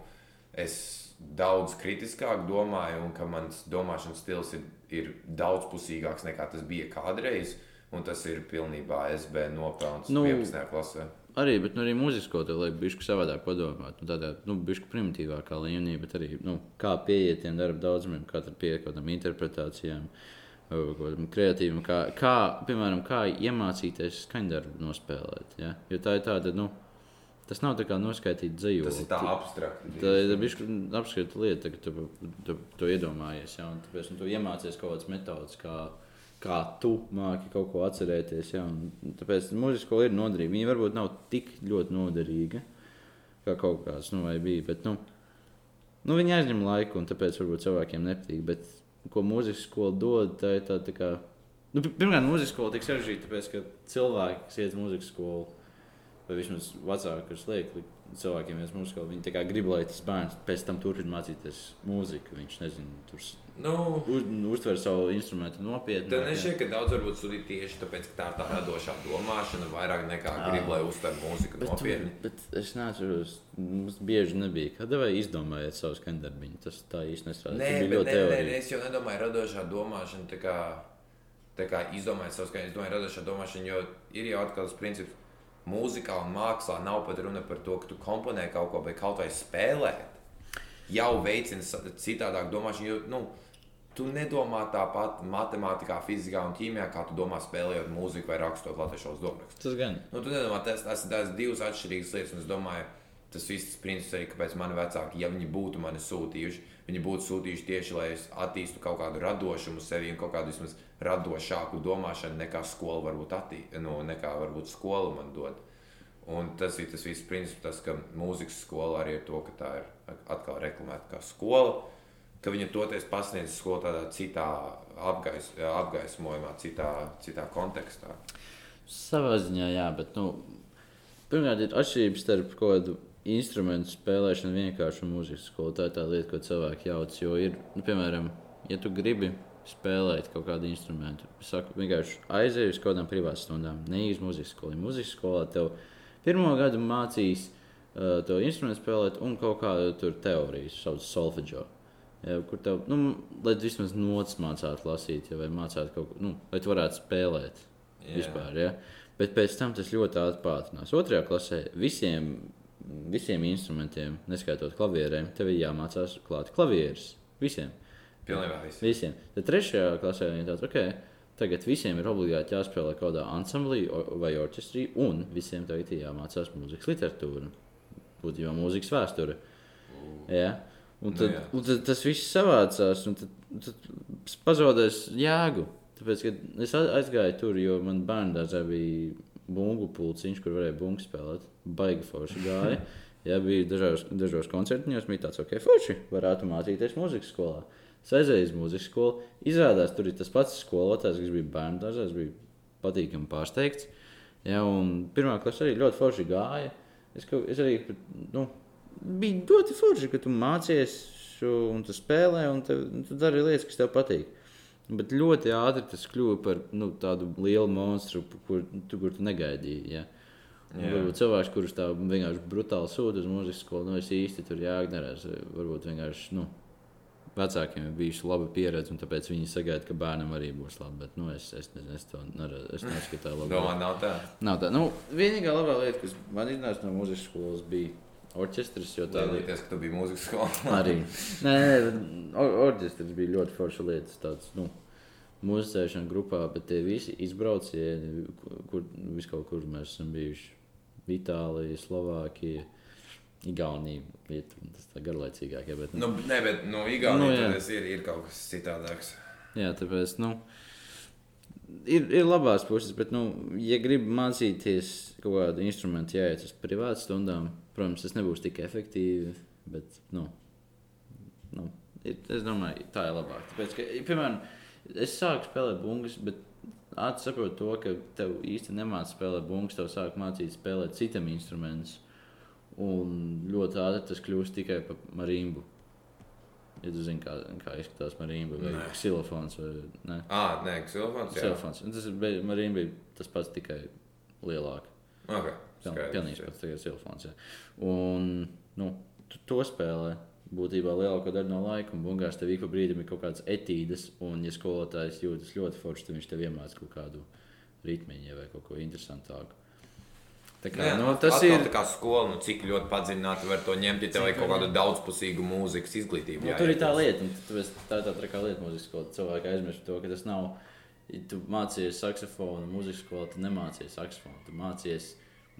es daudz kritiskāk domāju, un ka mans domāšanas stils ir, ir daudzpusīgāks nekā tas bija kādreiz. Un tas ir pilnībā SB nopelns Nu, nu, 11. klasē. Arī, bet nu, arī mūziskā tev liek bišķi savādāk padomāt. Nu, tādā nu, bišķi primitīvākā līmenī, bet arī nu, kā pieiet tiem darba daudzumiem, kā tur pieiet kaut kādām interpretācijām, kaut kādam kreatīvam, kā, kā, piemēram, kā iemācīties skaņdarbu nospēlēt. Ja? Jo tā ir tāda, nu, tas nav tā kā noskaitīt dzēju. Tas ir tā abstrakti. Tā ir apskata lieta, ka tu, tu to iedomājies. Ja, un tāpēc nu, tu iemācies kaut kādas metodas, kā, kā tu māki kaut ko atcerēties. Ja, un tāpēc mūzikas skola ir noderīga. Viņa varbūt nav tik ļoti noderīga kā kaut kāds nu, vai bija. Bet, nu, nu, viņa aizņem laiku, un tāpēc varbūt cilvēkiem nepatīk. Bet ko mūzikas skola dod, tā ir tā, tā kā Nu, pi- pirmkārt, mūzikas skola tik sarežģīta, tāpēc, ka cilvēki, kas iet uz mūzikas skolu, vai vismaz vecāki, liek li- cilvēkiem skolu, viņi tā kā grib, lai tas bērns pēc tam turpina mācīties mūziku. Viņš nezina, tur Nu, uz, uztver savu instrumentu nopietni. Tad nešķiet, ka daudz varbūt studē tieši tāpēc, ka tā ir tā radošā domāšana, vairāk nekā grib, lai uztver mūziku Bet, nopietni. bet es neatceros, mums bieži nebija. Kad vai izdomājāt savus kandarbiņus, tas tā īsti nestrādā. Nē, bet nē, ļoti nē, teorija. es jau nedomāju, radošā domāšana. Tā kā, tā kā izdomājot savus skaņas, es domāju, radošā domāšana, jo ir jau atkal tas princips, mūzikā un mākslā nav pat runa par to, ka tu komponē kaut ko, bet kaut vai spēlēt. Jau veicina citādāk domāšanu, jo nu, tu nedomā tāpat matemātikā, fizikā un ķīmijā, kā tu domā spēlējot mūziku vai rakstot latviešu valodas. Tas gan. Nu, tu nedomā, tas, tas ir tās divas atšķirīgas lietas, un es domāju, tas viss tas princips arī, kāpēc mani vecāki, ja viņi būtu mani sūtījuši, viņi būtu sūtījuši tieši, lai es attīstu kaut kādu radošumu sevi un kaut kādu vismaz radošāku domāšanu nekā skola varbūt attīstīja, nu, nekā varbūt skola man dod. Un tas ir tas viss princips, tas, ka mūzikas skola arī ir to, ka tā ir atkal reklamēta kā skola, ka viņa toties pasniedz skolu tādā citā apgais, apgaismojumā, citā, citā kontekstā. Savā ziņā, jā, bet, nu, pirmkārt, ir atšķirības starp kaut kādu instrumentu spēlēšanu vienkārši mūzikas skolu. Tā ir tā lieta, ko cilvēki jauc. Jo ir, nu, piemēram, ja tu gribi spēlēt kaut kādu instrumentu, saku, vienkārši aizej uz kaut kādām privātām stundām, neīz mūzikas skolā. Mūzikas skolā tev pirmo gadu mācīs uh, to instrumentu spēlēt un kaut kādu teoriju, sauc solfeģo. Ja, kur tev, nu, lai vismaz nots mācītu lasīt, ja, vai mācītu kaut ko, nu, lai tu varētu spēlēt Jā. vispār. Ja? Bet pēc tam tas ļoti ātri pātrinās. Otrajā klasē visiem, visiem instrumentiem, neskaitot klavierēm, tev ir jāmācās klāt klavieres. Visiem. Pilnībā viss. visiem. Tad trešajā klasē viņi tāds, ok, tagad visiem ir obligāti jāspēlē kaut kādā ansamblī vai orķestrī, un visiem tagad ir jāmācās mūzikas literatūra, būtībā mūzikas vēsture. Ja? Un Nu tad, jā. un tad tas viss savācās, un tad, tad pazaudēs jēgu. Tāpēc, kad es aizgāju tur, jo man bērnā bija bungu pulciņš, kur varēja bungu spēlēt. Baigi forši gāja. Jā, bija dažos, dažos koncertos, bija tāds, ok, forši varētu mācīties mūzikas skolā. Es aizēju uz mūzikas skolu. Izrādās, tur ir tas pats skolotājs, kas bija bērnu dārzā. Es biju patīkami pārsteigts. Un pirmā klase arī ļoti forši gāja. Es, kaut, es arī nu, bija ļoti forši, ka tu mācies un tu spēlē, un tev, un tu dari lietas, kas tev patīk. Bet ļoti ātri tas kļuva par nu, tādu lielu monstru, kur tu, kur tu negaidīji. Ja? Jā. Varbūt cilvēks, kurš tā vienkārši brutāli sūta uz mūzikas skolu, nu es īsti tur jāignorēs. Varbūt vienkārši nu, vecākiem ir bijusi laba pieredze, un tāpēc viņi sagaida, ka bērnam arī būs labi. Bet nu, es, es, nezinu, es to neredzu. Es neskatu tā labi. Domā, nav tā. Nav tā. Nu, vienīgā labā lieta, kas man iznāca no mūzikas skolas, bija orķestris. Tā bija Lielīties, ka tu biji mūzikas skolā. arī. Nē, nē, or orķestris bija ļoti forša lieta. Tāds, nu, Mūzicēšana grupā, bet tie visi izbraucieni, kur, kur viskaur kur mēs esam bijuši. Itālija, Slovākija, Igaunija. Tas tā garlaicīgākie. Bet, Nu, nē, bet no Nu, Igaunijas nu, ir, ir kaut kas citādāks. Jā, tāpēc, nu, ir, ir labās puses, bet, nu, ja gribi mācīties kaut kādu instrumentu, jāiet uz privātu stundām, protams, tas nebūs tik efektīvi, bet, nu, nu ir, es domāju, tā ir labāk. Tāpēc, ka, piemēram, es sāku spēlēt bungas, bet ātri saprotu to, ka tev īsti nemācās spēlēt bungas, tev sāk mācīt spēlēt citam instrumentam. Un ļoti ātri tas kļūst tikai par marimbu. Ja tu zini, kā, kā izskatās marimba vai Nē. ksilofons vai ne? Ah, nē, ksilofons. Ksilofons. Tas ir marimba tas pats tikai lielāk. Ok, Piln- skaidrs, Pilnīgi pats tikai ksilofons. jā. Un nu, tu to spēlē. Būtībā lielāko daļu no laika, un bungās tev ik pa brīdim ir kaut kādas etīdes, un, ja skolotājs jūtas ļoti forši, tad viņš tev iemācīs kaut kādu ritmiņu vai kaut ko interesantāku. Tā kā, Nē, nu, tas ir. tā kā skola, nu, cik ļoti padziļināti var to ņemt, ja tev ir kaut kāda daudzpusīga mūzikas izglītība. Nu, tur ir tā lieta, un tāpēc tā ir tā trakā lieta mūzikas skolā. Cilvēki aizmirst to, ka tas nav. Ja tu mācījies saksofonu, mūzikas skolā, tad nemācījies saksofonu. Tu mācījies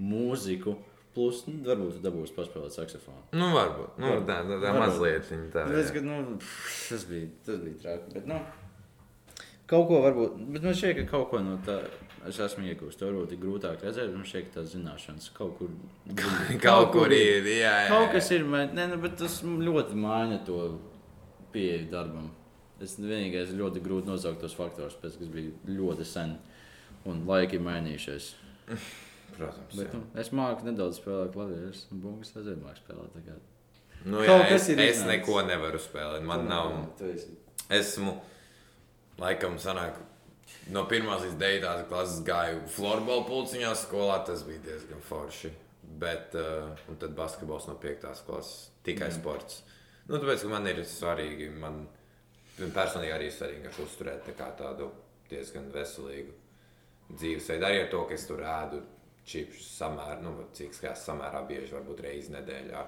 mūziku, plus nu, varbūt tu dabūsi paspēlēt saksofonu. Nu, varbūt. Nu, tā, tā, tā Varbūt. mazliet viņa tā. Tas, ka, nu, pff, tas bija, tas bija traki. Bet, nu, kaut ko varbūt, bet man šķiet, ka kaut ko no tā es esmu iegūstis. To varbūt ir grūtāk redzēt, šķiet, ka tās zināšanas kaut kur. Kaut kur ir. Jā, jā, Kaut kas ir, man- ne, nu, bet tas ļoti maina to pieeju darbam. Es vienīgais ļoti grūti nosaukt tos faktorus, pēc, kas bija ļoti sen un laiki ir mainījušies. Protams. Bet, nu, es māku nedaudz spēlēt klavierus, un bungas aizvien māku spēlēt. kā. Nu, Kaut jā, kas es, ir es iznācis. neko nevaru spēlēt. Man nav. Esmu laikam sanāk. No pirmās līdz devītās klases gāju florbola pulciņā skolā. Tas bija diezgan forši. Bet, uh, un tad basketbols no piektās klases. Tikai Jā. sports. Nu, tāpēc, ka man ir svarīgi, man personīgi arī svarīgi uzturēt tā tādu diezgan veselīgu dzīvesveidu. Arī ar to, ka es tur ēdu čipsus samērā, nu, cik skaisti samērā bieži, varbūt reizi nedēļā.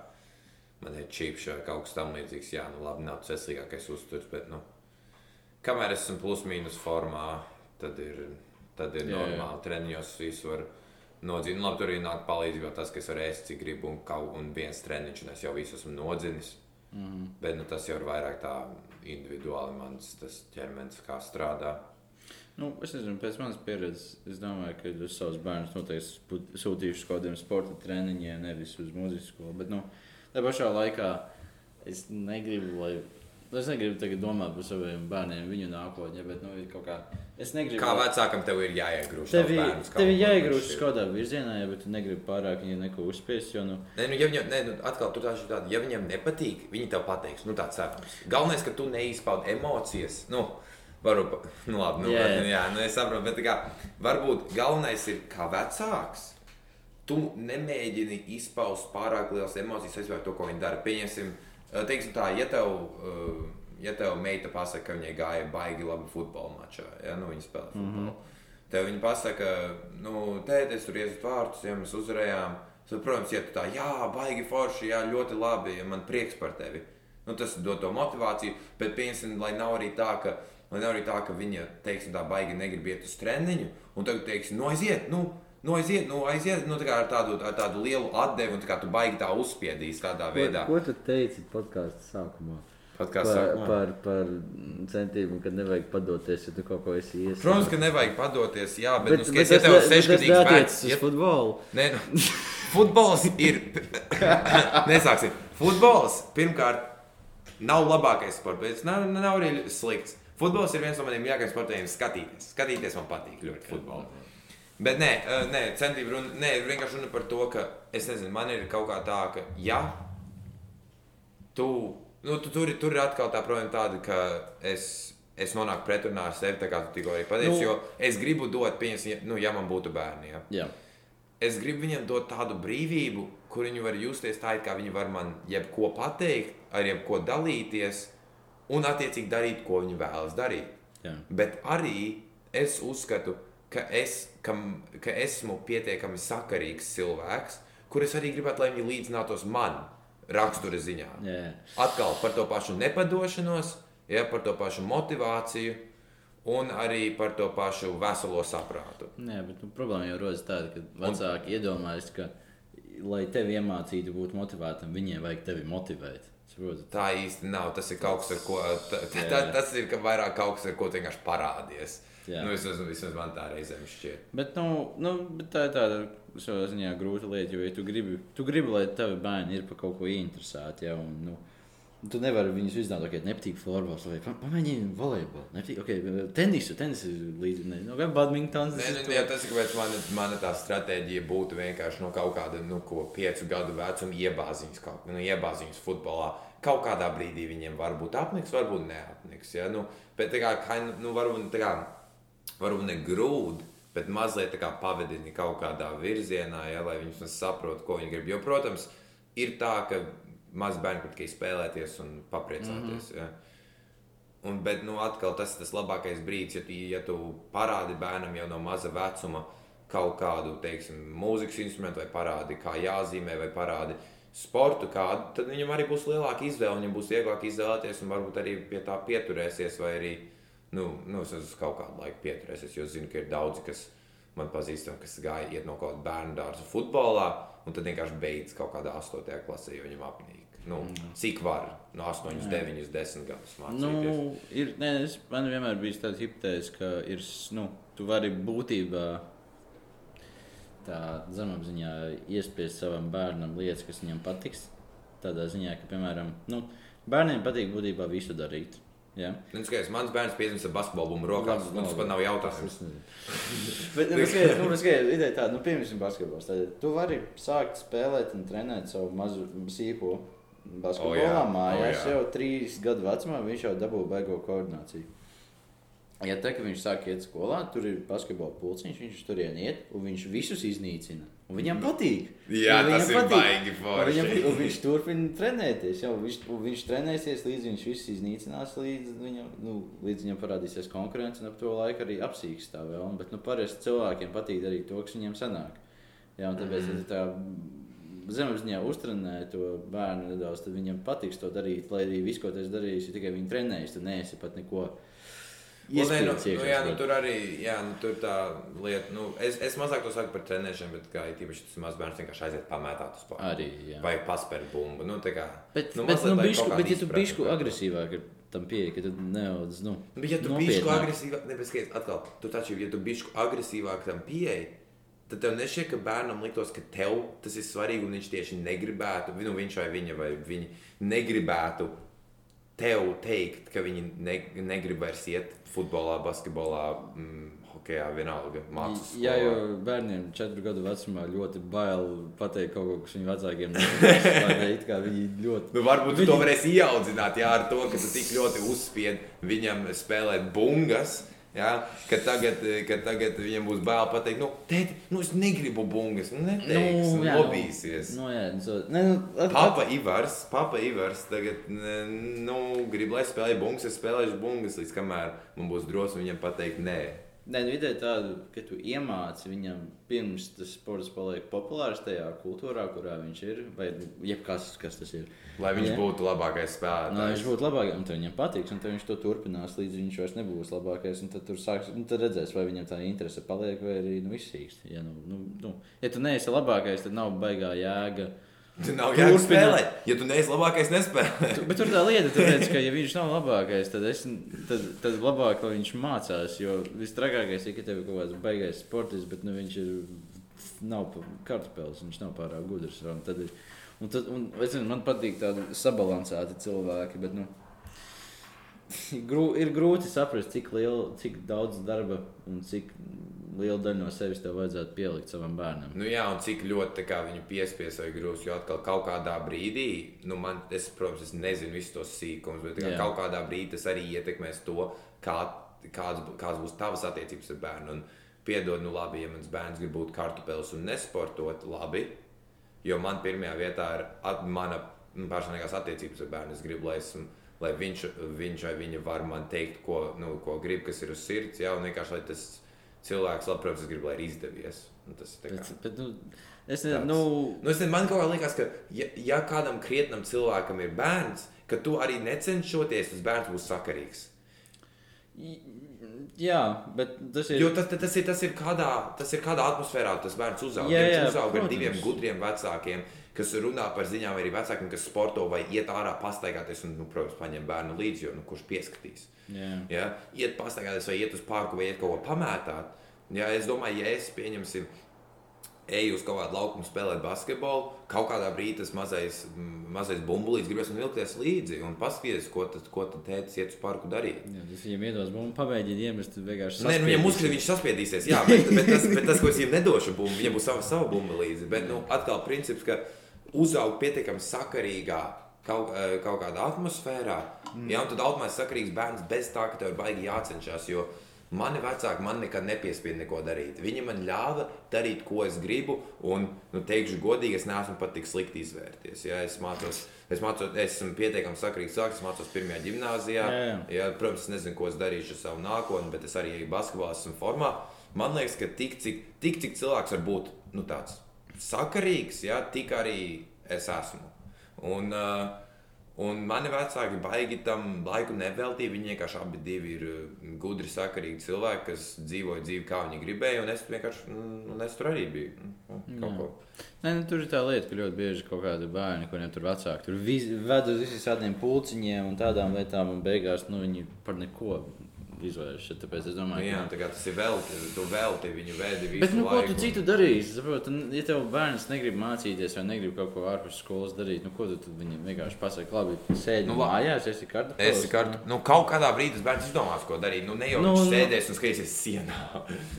Man ir čips vai kaut kas tamlīdzīgs. Jā, nu labi, nav tas veselīgākais uzturs, bet, nu, kamēr es esmu plus mīnus formā, tad ir, tad ir Jā, normāli. Treniņos visu var nodzīt. Nu, labi, tur arī nāk palīdzība tas, ka es varu ēst, cik gribu, un, kaut, un viens treniņš, un es jau visu esmu nodzinis. Mhm. Bet nu, tas jau ir vairāk tā individuāli mans tas ķermenis, kā strādā. Nu, es nezinu, pēc manas pieredzes, es domāju, ka es savus bērnus noteikti sūtījuši uz kaut kādiem sporta treniņiem, nevis uz mūzikas skolu. Bet, nu, tā pašā laikā es negribu, lai. Es negribu tagad domāt par saviem bērniem, viņu nākotnē, bet, nu, kaut kā. Es negribu. Kā vecākam tev ir jāiegrūž? Tev bērns kaut ir šķiet? kaut kādā virzienā, ja tu negribi pārāk viņu neko uzspiest. Jo, nu, Nē, nu, ja viņam, nē, nu, atkal tur tāda tāda, ja viņam nepatīk, viņi tev pateiks, nu, tāds cerams. Galvenais, ka tu neizpaudi emocijas. Nu, varu, nu, labi, nu, yeah. jā. nu, es saprotu, bet kā, varbūt galvenais ir kā vecāks. Tu nemēģini izpaust pārāk lielas emocijas saistībā ar to, ko viņi dara. Pieņemsim, eh, teiksim tā, ja tev, ja tev meita pasaka, ka viņai gāja baigi labi futbola mačā, ja nu, viņa spēlē futbolu. Tev viņa pasaka, nu, tēti, es tur iesu vārtus, ja mēs uzvarējām. Tad, protams, ja tu tā, jā, baigi forši, jā, ļoti labi, ja man prieks par tevi. Nu, tas dod to motivāciju, bet pieņemsim, lai nav arī tā, ka, nav arī tā, ka viņa, teiksim, tā baigi negrib iet uz treniņu, un tagad teiksim, nu, aiziet, nu, nu, aiziet, nu, aiziet, nu, tā ar tādu, ar tādu lielu atdevi, un tā kā tu baigi tā uzspiedīs kādā veidā. Ko, ko tu teici podkāstu sākumā? Kā Par, sākumā. par, par centībām, ka nevajag padoties, ja tu kaut ko esi iesācis. Protams, ka nevajag padoties, jā, bet, bet, nu, skaties, ja tas tev ir tas sešgadīgs bērns, uz ja futbolu. Nē, nu, futbols ir. Nesāksim. Futbols pirmkārt nav labākais sports, bet nav, nav arī slikts. Futbols ir viens no maniem mīļākajiem sportiem. Skatīties, skatīties man patīk ļoti futbolu. Bet nē, nē centība runa, nē, vienkārši runa par to, ka es nezinu, man ir kaut kā tā, ka ja tu, nu, tu tur, tur ir atkal tā problēma tāda, ka es. Es nonāku pretrunā ar sevi, tā kā tu tikko arī pateici, Nu. jo es gribu dot, pieņemsim, nu, ja man būtu bērni. Ja Jā, es gribu viņam dot tādu brīvību, kur viņi var justies tā, it kā viņi var man jebko pateikt, ar jebko dalīties, un attiecīgi darīt, ko viņi vēlas darīt. jā. Bet arī es uzskatu, ka, es, kam, ka esmu pietiekami sakarīgs cilvēks, kur es arī gribētu, lai viņi līdzinātos man rakstura ziņā. jā. Atkal par to pašu nepadošanos, ja, par to pašu motivāciju. Un arī par to pašu veselo saprātu. Nē, bet nu, problēma jau rodas tāda, ka vecāki iedomājas, ka, lai tevi iemācītu būt motivētam, viņiem vajag tevi motivēt. Saprotat? Tā īsti nav. Tas ir kaut kas, ar ko. ta- Jā. ta- Tas ir ka vairāk kaut kas, ar ko vienkārši parādies. Jā. Nu, vismaz, vismaz man tā reizēm šķiet. Bet, nu, nu, bet tā ir tāda savā ziņā grūta lieta, jo, ja tu gribi, tu gribi lai tavi bērni ir par kaut ko interesēti, ja, un, nu, tu nevari viņus izdarīt, ok, nepatīk florbols, vai pa- pamēģini volejbolu, nepatīk, ok, tenisu, tenisu līdzi, ne, nu, vai badmintons. Nē, jā, to- tas ir kāpēc mana, mana tā stratēģija būtu vienkārši no kaut kāda nu, ko, piecu gadu vecuma iebāziņas, kaut, nu, iebāziņas futbolā. Kaut kādā brīdī viņiem varbūt apniks, varbūt neapniks. Ja? Nu, bet tā kā, nu, varbūt, tā kā, varbūt ne grūti, bet mazliet tā kā pavadini kaut kādā virzienā, ja, lai viņi saprotu, ko viņi grib. Jo, protams, ir tā, ka mazi bērni grib tikai spēlēties un papriecāties. Mm -hmm. ja. Un, bet, nu, atkal tas ir tas labākais brīdis, ja tu, ja tu parādi bērnam jau no maza vecuma kaut kādu, teiksim, mūzikas instrumentu, vai parādi, kā jāzīmē, vai parādi sportu kādu, tad viņam arī būs lielāka izvēle, viņam būs vieglāk izvēlēties, un varbūt arī pie tā pieturēsies, vai arī, nu, nu es uz kaut kādu laiku pieturēsies, jo zinu, ka ir daudzi, kas man pazīstami, kas gāja iet no kaut kāda bērnu dārza futbolā, un tad vienkārši beidz kaut kādā astotajā klasē, jo viņam apnīk. Nu, cik var no 8, 9, 10 gadus mācīties? Nu, ir, nē, es, man vienmēr bija tāds hipotēzes, ka ir, nu, tu vari būtībā tā zemapziņā iespiest savam bērnam lietas, kas viņam patiks. Tādā ziņā, ka, piemēram, nu, bērniem patīk būtībā visu darīt. Jā. Nu, skaties, mans bērns piezīmēs ar basketbolu bumbu rokās. Nu, Tas pat nav jautājums. Bet, nu, skaties, nu, skaties, ideja tāda, nu, piemēram, basketbols. Tad tu vari sākt spēlēt un trenēt savu mazu sīko basketbolā O, jā. mājās. O, jā. jau trīs gadu vecumā viņš jau dabūja baigo koordināciju. Ja te, kad viņš sāk iet skolā, tur ir basketbola pulciņš, viņš tur iet, un viņš visus iznīcina. Un viņam patīk. Jā, Un viņam tas ir patīk. baigi Un forši. Viņam, un viņš turpina trenēties. Jau, viņš, viņš trenēsies, līdz viņš visu iznīcinās, līdz viņam, nu, līdz viņam parādīsies konkurence. Un ap to laiku arī apsīks tā vēl. Bet nu, parasti cilvēkiem patīk darīt to, kas viņiem sanāk. Jā, un tāpēc, tu tā zemapziņā uztrenē to bērnu nedaudz, tad viņam patiks to darīt. Lai arī viss, ko tas darīs, ir tikai viņa trenējis. Tu neesi pat neko. Nu, nē, nu, nu, jā, nu, tur arī jā, nu, tur tā lieta. Nu, es, es mazāk to saku par trenēšanu, bet kā īpaši tas mazs bērns vienkārši aiziet pamētāt uz spēku. Arī. Jā. Vai paspērt bumbu. Nu, kā, Bet, nu, bet, mazliet, nu, bišku, bet ja tu bišku agresīvāk ir tam pieeja, ka tu nedaudz, nu, Nu, Bet, ja tu nopietnāk. bišķi agresīvāk, nebeskaties, atkal, tu taču, ja tu bišķi agresīvāk tam pieeji, tad tev nešķiet, ka bērnam liktos, ka tev tas ir svarīgi un viņš tieši negribētu, nu, viņš vai viņa vai viņi negribētu tev teikt, ka viņi ne, negrib vairs iet futbolā, basketbolā, mm, hokeja, vienalga, mācības. Jā, jo bērniem četru gadu vecumā ļoti bail pateikt kaut ko, kas viņu vecākiem nepatīk. Viņi ļoti. Nu, varbūt Viņi- to varēsi ieaudzināt, jā, ar to, ka tu tik ļoti uzspied viņam spēlēt bungas. Ja, ka, tagad, ka tagad viņam būs bail pateikt, nu, tēti, nu es negribu bungas. Nu, neteiks, nu, jā, lobīsies. Nu, jā, nu, so, ne, nu, at, Papa Ivars, Papa Ivars tagad nu, grib, lai spēlē bungas, es spēlēšu bungas, līdz kamēr man būs drosme viņam pateikt, nē. Nē, nu, ideja tāda, ka tu iemāci viņam pirms tas sports paliek populārs tajā kultūrā, kurā viņš ir, vai nu, jebkas, kas tas ir. Lai viņš Jā. būtu labākais Nu, lai spēlētājs. viņš būtu labākais, un viņam patiks, un viņš to turpinās, līdz viņš vairs nebūs labākais. Tad, sāks, un tad redzēs, vai viņam tā interese paliek, vai arī nu, izsīkst. Ja, nu, nu, nu, ja tu neesi labākais, tad nav baigā jēga. Tu nav jāspēlē. Ja tu neesi labākais, nespēlē. Tu, bet tur tā lieta, redz, ka, ja viņš nav labākais, tad, es, tad, tad labāk, viņš mācās. Jo visstrakākais ir, ka tev ir kaut kāds baigais sports, bet nu, viņš ir, nav kartupeļs, viņš nav pārāk gudrs. Un tad, ir- un tad, un, es zinu, man patīk tādi sabalansēti cilvēki. Bet, nu, grū, ir grūti saprast, cik, liela, cik daudz darba un cik liela daļa no sevis tev vajadzētu pielikt savam bērnam. Nu, jā, un cik ļoti viņu piespies vai grūs, jo atkal kaut kādā brīdī, nu, man, es, protams, es nezinu visus tos sīkumus, bet kā, kaut kādā brīdī tas arī ietekmēs to, kā, kāds, kāds būs tavas attiecības ar bērnu. Un, piedod, nu, labi, ja mans bērns grib būt kartupeļs un nesportot, labi, jo man pirmajā vietā ir at, mana nu, personīgās attiecības ar bērnu. Es gribu, lai, esmu, lai viņš, viņš vai viņa var man teikt, ko, nu, ko grib, kas ir uz sirds, jā, un vienkārši, lai tas cilvēks, labi, protams, es gribu, lai ir izdevies. Un tas ir tā kā- Bet, bet, nu, es nezinu, Tāds. nu, Nu, es nezinu, man kaut kā liekas, ka, ja, ja kādam krietnam cilvēkam ir bērns, ka tu arī necenšoties, tas bērns būs sakarīgs. jā, bet tas ir. Jo tas, tas, ir, tas, ir kādā, tas ir kādā atmosfērā tas bērns uzaug. Jā, Viņš jā, uzaug ar protams. diviem gudriem vecākiem, kas runā par ziņām, arī vecākiem, kas sporto vai iet ārā pastaigāties un, nu, protams, paņem bērnu līdzi, jo nu, kurš pieskatīs. jā. Ja? Iet pastaigāties, vai iet uz parku, vai iet kaut ko pamētāt. Ja, es domāju, ja es pieņemsim, eju uz kaut kādu laukumu spēlēt basketbolu, kaut kādā brīdī tas mazais, mazais bumbulīts gribēs vilkties līdzi un paskatīties, ko tad, ko tad tētis iet uz parku darīt. Jā, tas viņam iedos bumbu, pamēģiniet iemest, vienkārši. Nē, nu, viņam uzskatīt, viņš saspiedīsies. Jā, bet, bet, tas, bet tas, ko es viņam nedošu, bumbu, viņam būs sava, sava bumba līdzi. Bet, nu, atkal, princips, ka uzaug pietiekami sakarīgā kaut, eh, kaut kādā atmosfērā, mm. jā, un tad automātiski sakarīgs bērns bez tā, ka tev ir baigi jācenšas. Jo mani vecāki man nekad nepiespieda neko darīt. Viņi man ļāva darīt, ko es gribu, un, nu, teikšu, godīgi, es neesmu pat tik slikti izvērties. Ja, es mācos, es mācos, es esmu pietiekami sakarīgs cilvēks, es mācos pirmajā gimnājā. Jā, jā. Ja, protams, es nezinu, ko es darīšu ar savu nākotni, bet es arī eju basketbolā, esmu formā. Man liekas, ka tik cik, tik, cik cilvēks var būt nu, tāds sakarīgs, ja, tik arī es esmu. Un, uh, un mani vecāki baigi tam laiku neveltīja. Viņi vienkārši abi divi ir uh, gudri, sakarīgi cilvēki, kas dzīvoja dzīvi, kā viņi gribēja. Un es vienkārši, mm, un es tur arī biju. Jā. ko. Nē, nu, tur ir tā lieta, ka ļoti bieži kaut kādi bērni, kuriem tur vecāki tur ved uz visiem tādiem pulciņiem un tādām lietām, un beigās nu, viņi par neko izvēršas. Tāpēc es Nu, domāju, jā, ka. tā tas ir velti, tu velti viņu vēdi Bet, nu, ko tu citu darīsi? Saproti, nu, ja tev bērns negrib mācīties vai negrib kaut ko ārpus skolas darīt, nu, ko tu tad viņam vienkārši pasaki, labi, sēdi Nu, nu, mājās, esi kartu. Es kādu, nu, kaut kādā brīdī tas bērns izdomās, ko darīt. Nu, ne jau Nu, nu, nu. sēdēs un skatīsies sienā.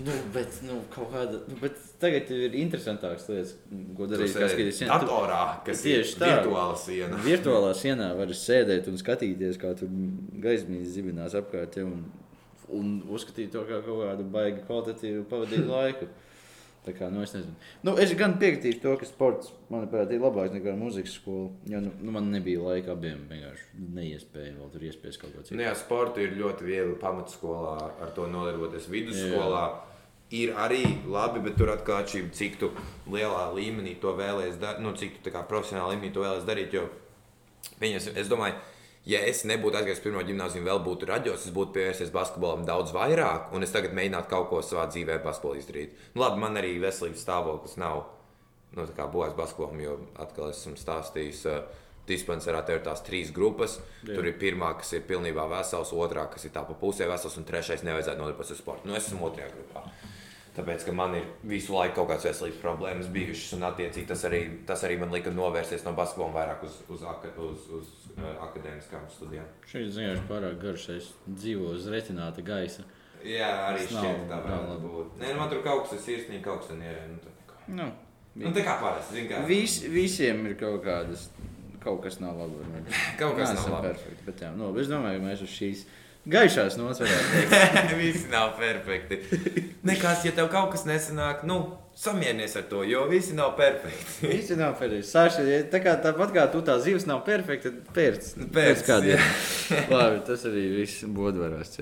Nu, bet, nu, kaut kāda, nu, bet tagad ir interesantākas lietas, ko darīt. Tas ir sienā. Datorā, kas Tieši tā. virtuāla siena. Virtuālā sienā var sēdēt un skatīties, kā tur gaismīs zibinās apkārt tev un, un uzskatīt to kā kaut kādu baigi kvalitatīvu pavadītu laiku. Tā kā, nu, es, nu, es gan piekritīšu to, ka sports, manuprāt, ir labāks nekā muzikas skola. Jo nu, nu, man nebija laika abiem. Vienkārši neiespēja vēl tur iespiest kaut ko citu. Nu, jā, sporta ir ļoti viegli pamatskolā ar to nodarboties. Vidusskolā ir arī labi, bet tur atkal atšķirība, cik tu lielā līmenī to vēlēsies darīt, nu, cik tu profesionālā līmenī to vēlēsies darīt. Jo, viņas, es domāju, ja es nebūtu aizgājis pirmo gimnāziju, vēl būtu raģos, es būtu pievērsies basketbolam daudz vairāk, un es tagad mēģinātu kaut ko savā dzīvē basketbolā izdarīt. Nu, labi, man arī veselības stāvoklis nav nu, tā kā bojās basketbolam, jo atkal esmu stāstījis. Uh, Dispenserā tev ir tās trīs grupas. Jā. Tur ir pirmā, kas ir pilnībā vesels, otrā, kas ir tā pa pusē vesels, un trešais nevajadzētu nodarboties ar sportu. Nu, es esmu otrajā grupā. Tāpēc, ka man ir visu laiku kaut kādas veselības problēmas bijušas, un attiecīgi tas arī, tas arī man lika novērsties no basketbola vairāk uz, uz, aka, uz, uz uh, akadēmiskām studijām. Šis ziņojums pārāk garš, es dzīvoju uz retināta gaisa. Jā, arī Tas nav- šķiet, tā nav varētu būt. Nē, nu, man tur kaut kas ir sirsnīgi, kaut kas ir nierē. Nu, tā kā- Nu, nu, tā kā parasti, zin kā. Vis, visiem ir kaut kādas, kaut kas nav labi. Kaut kas nav Neesam labi. Perfekti, bet jā, nu, es domāju, ka mēs uz šīs gaišās teikt. visi nav perfekti. Nekas, ja tev kaut kas nesanāk, nu, samierinies ar to, jo visi nav perfekti. Visi nav perfekti. Sāši, ja tā kā tāpat kā tu tā zivs nav perfekta, tad pērts. Pērc, kādiem. Labi, tas arī viss bodvarās.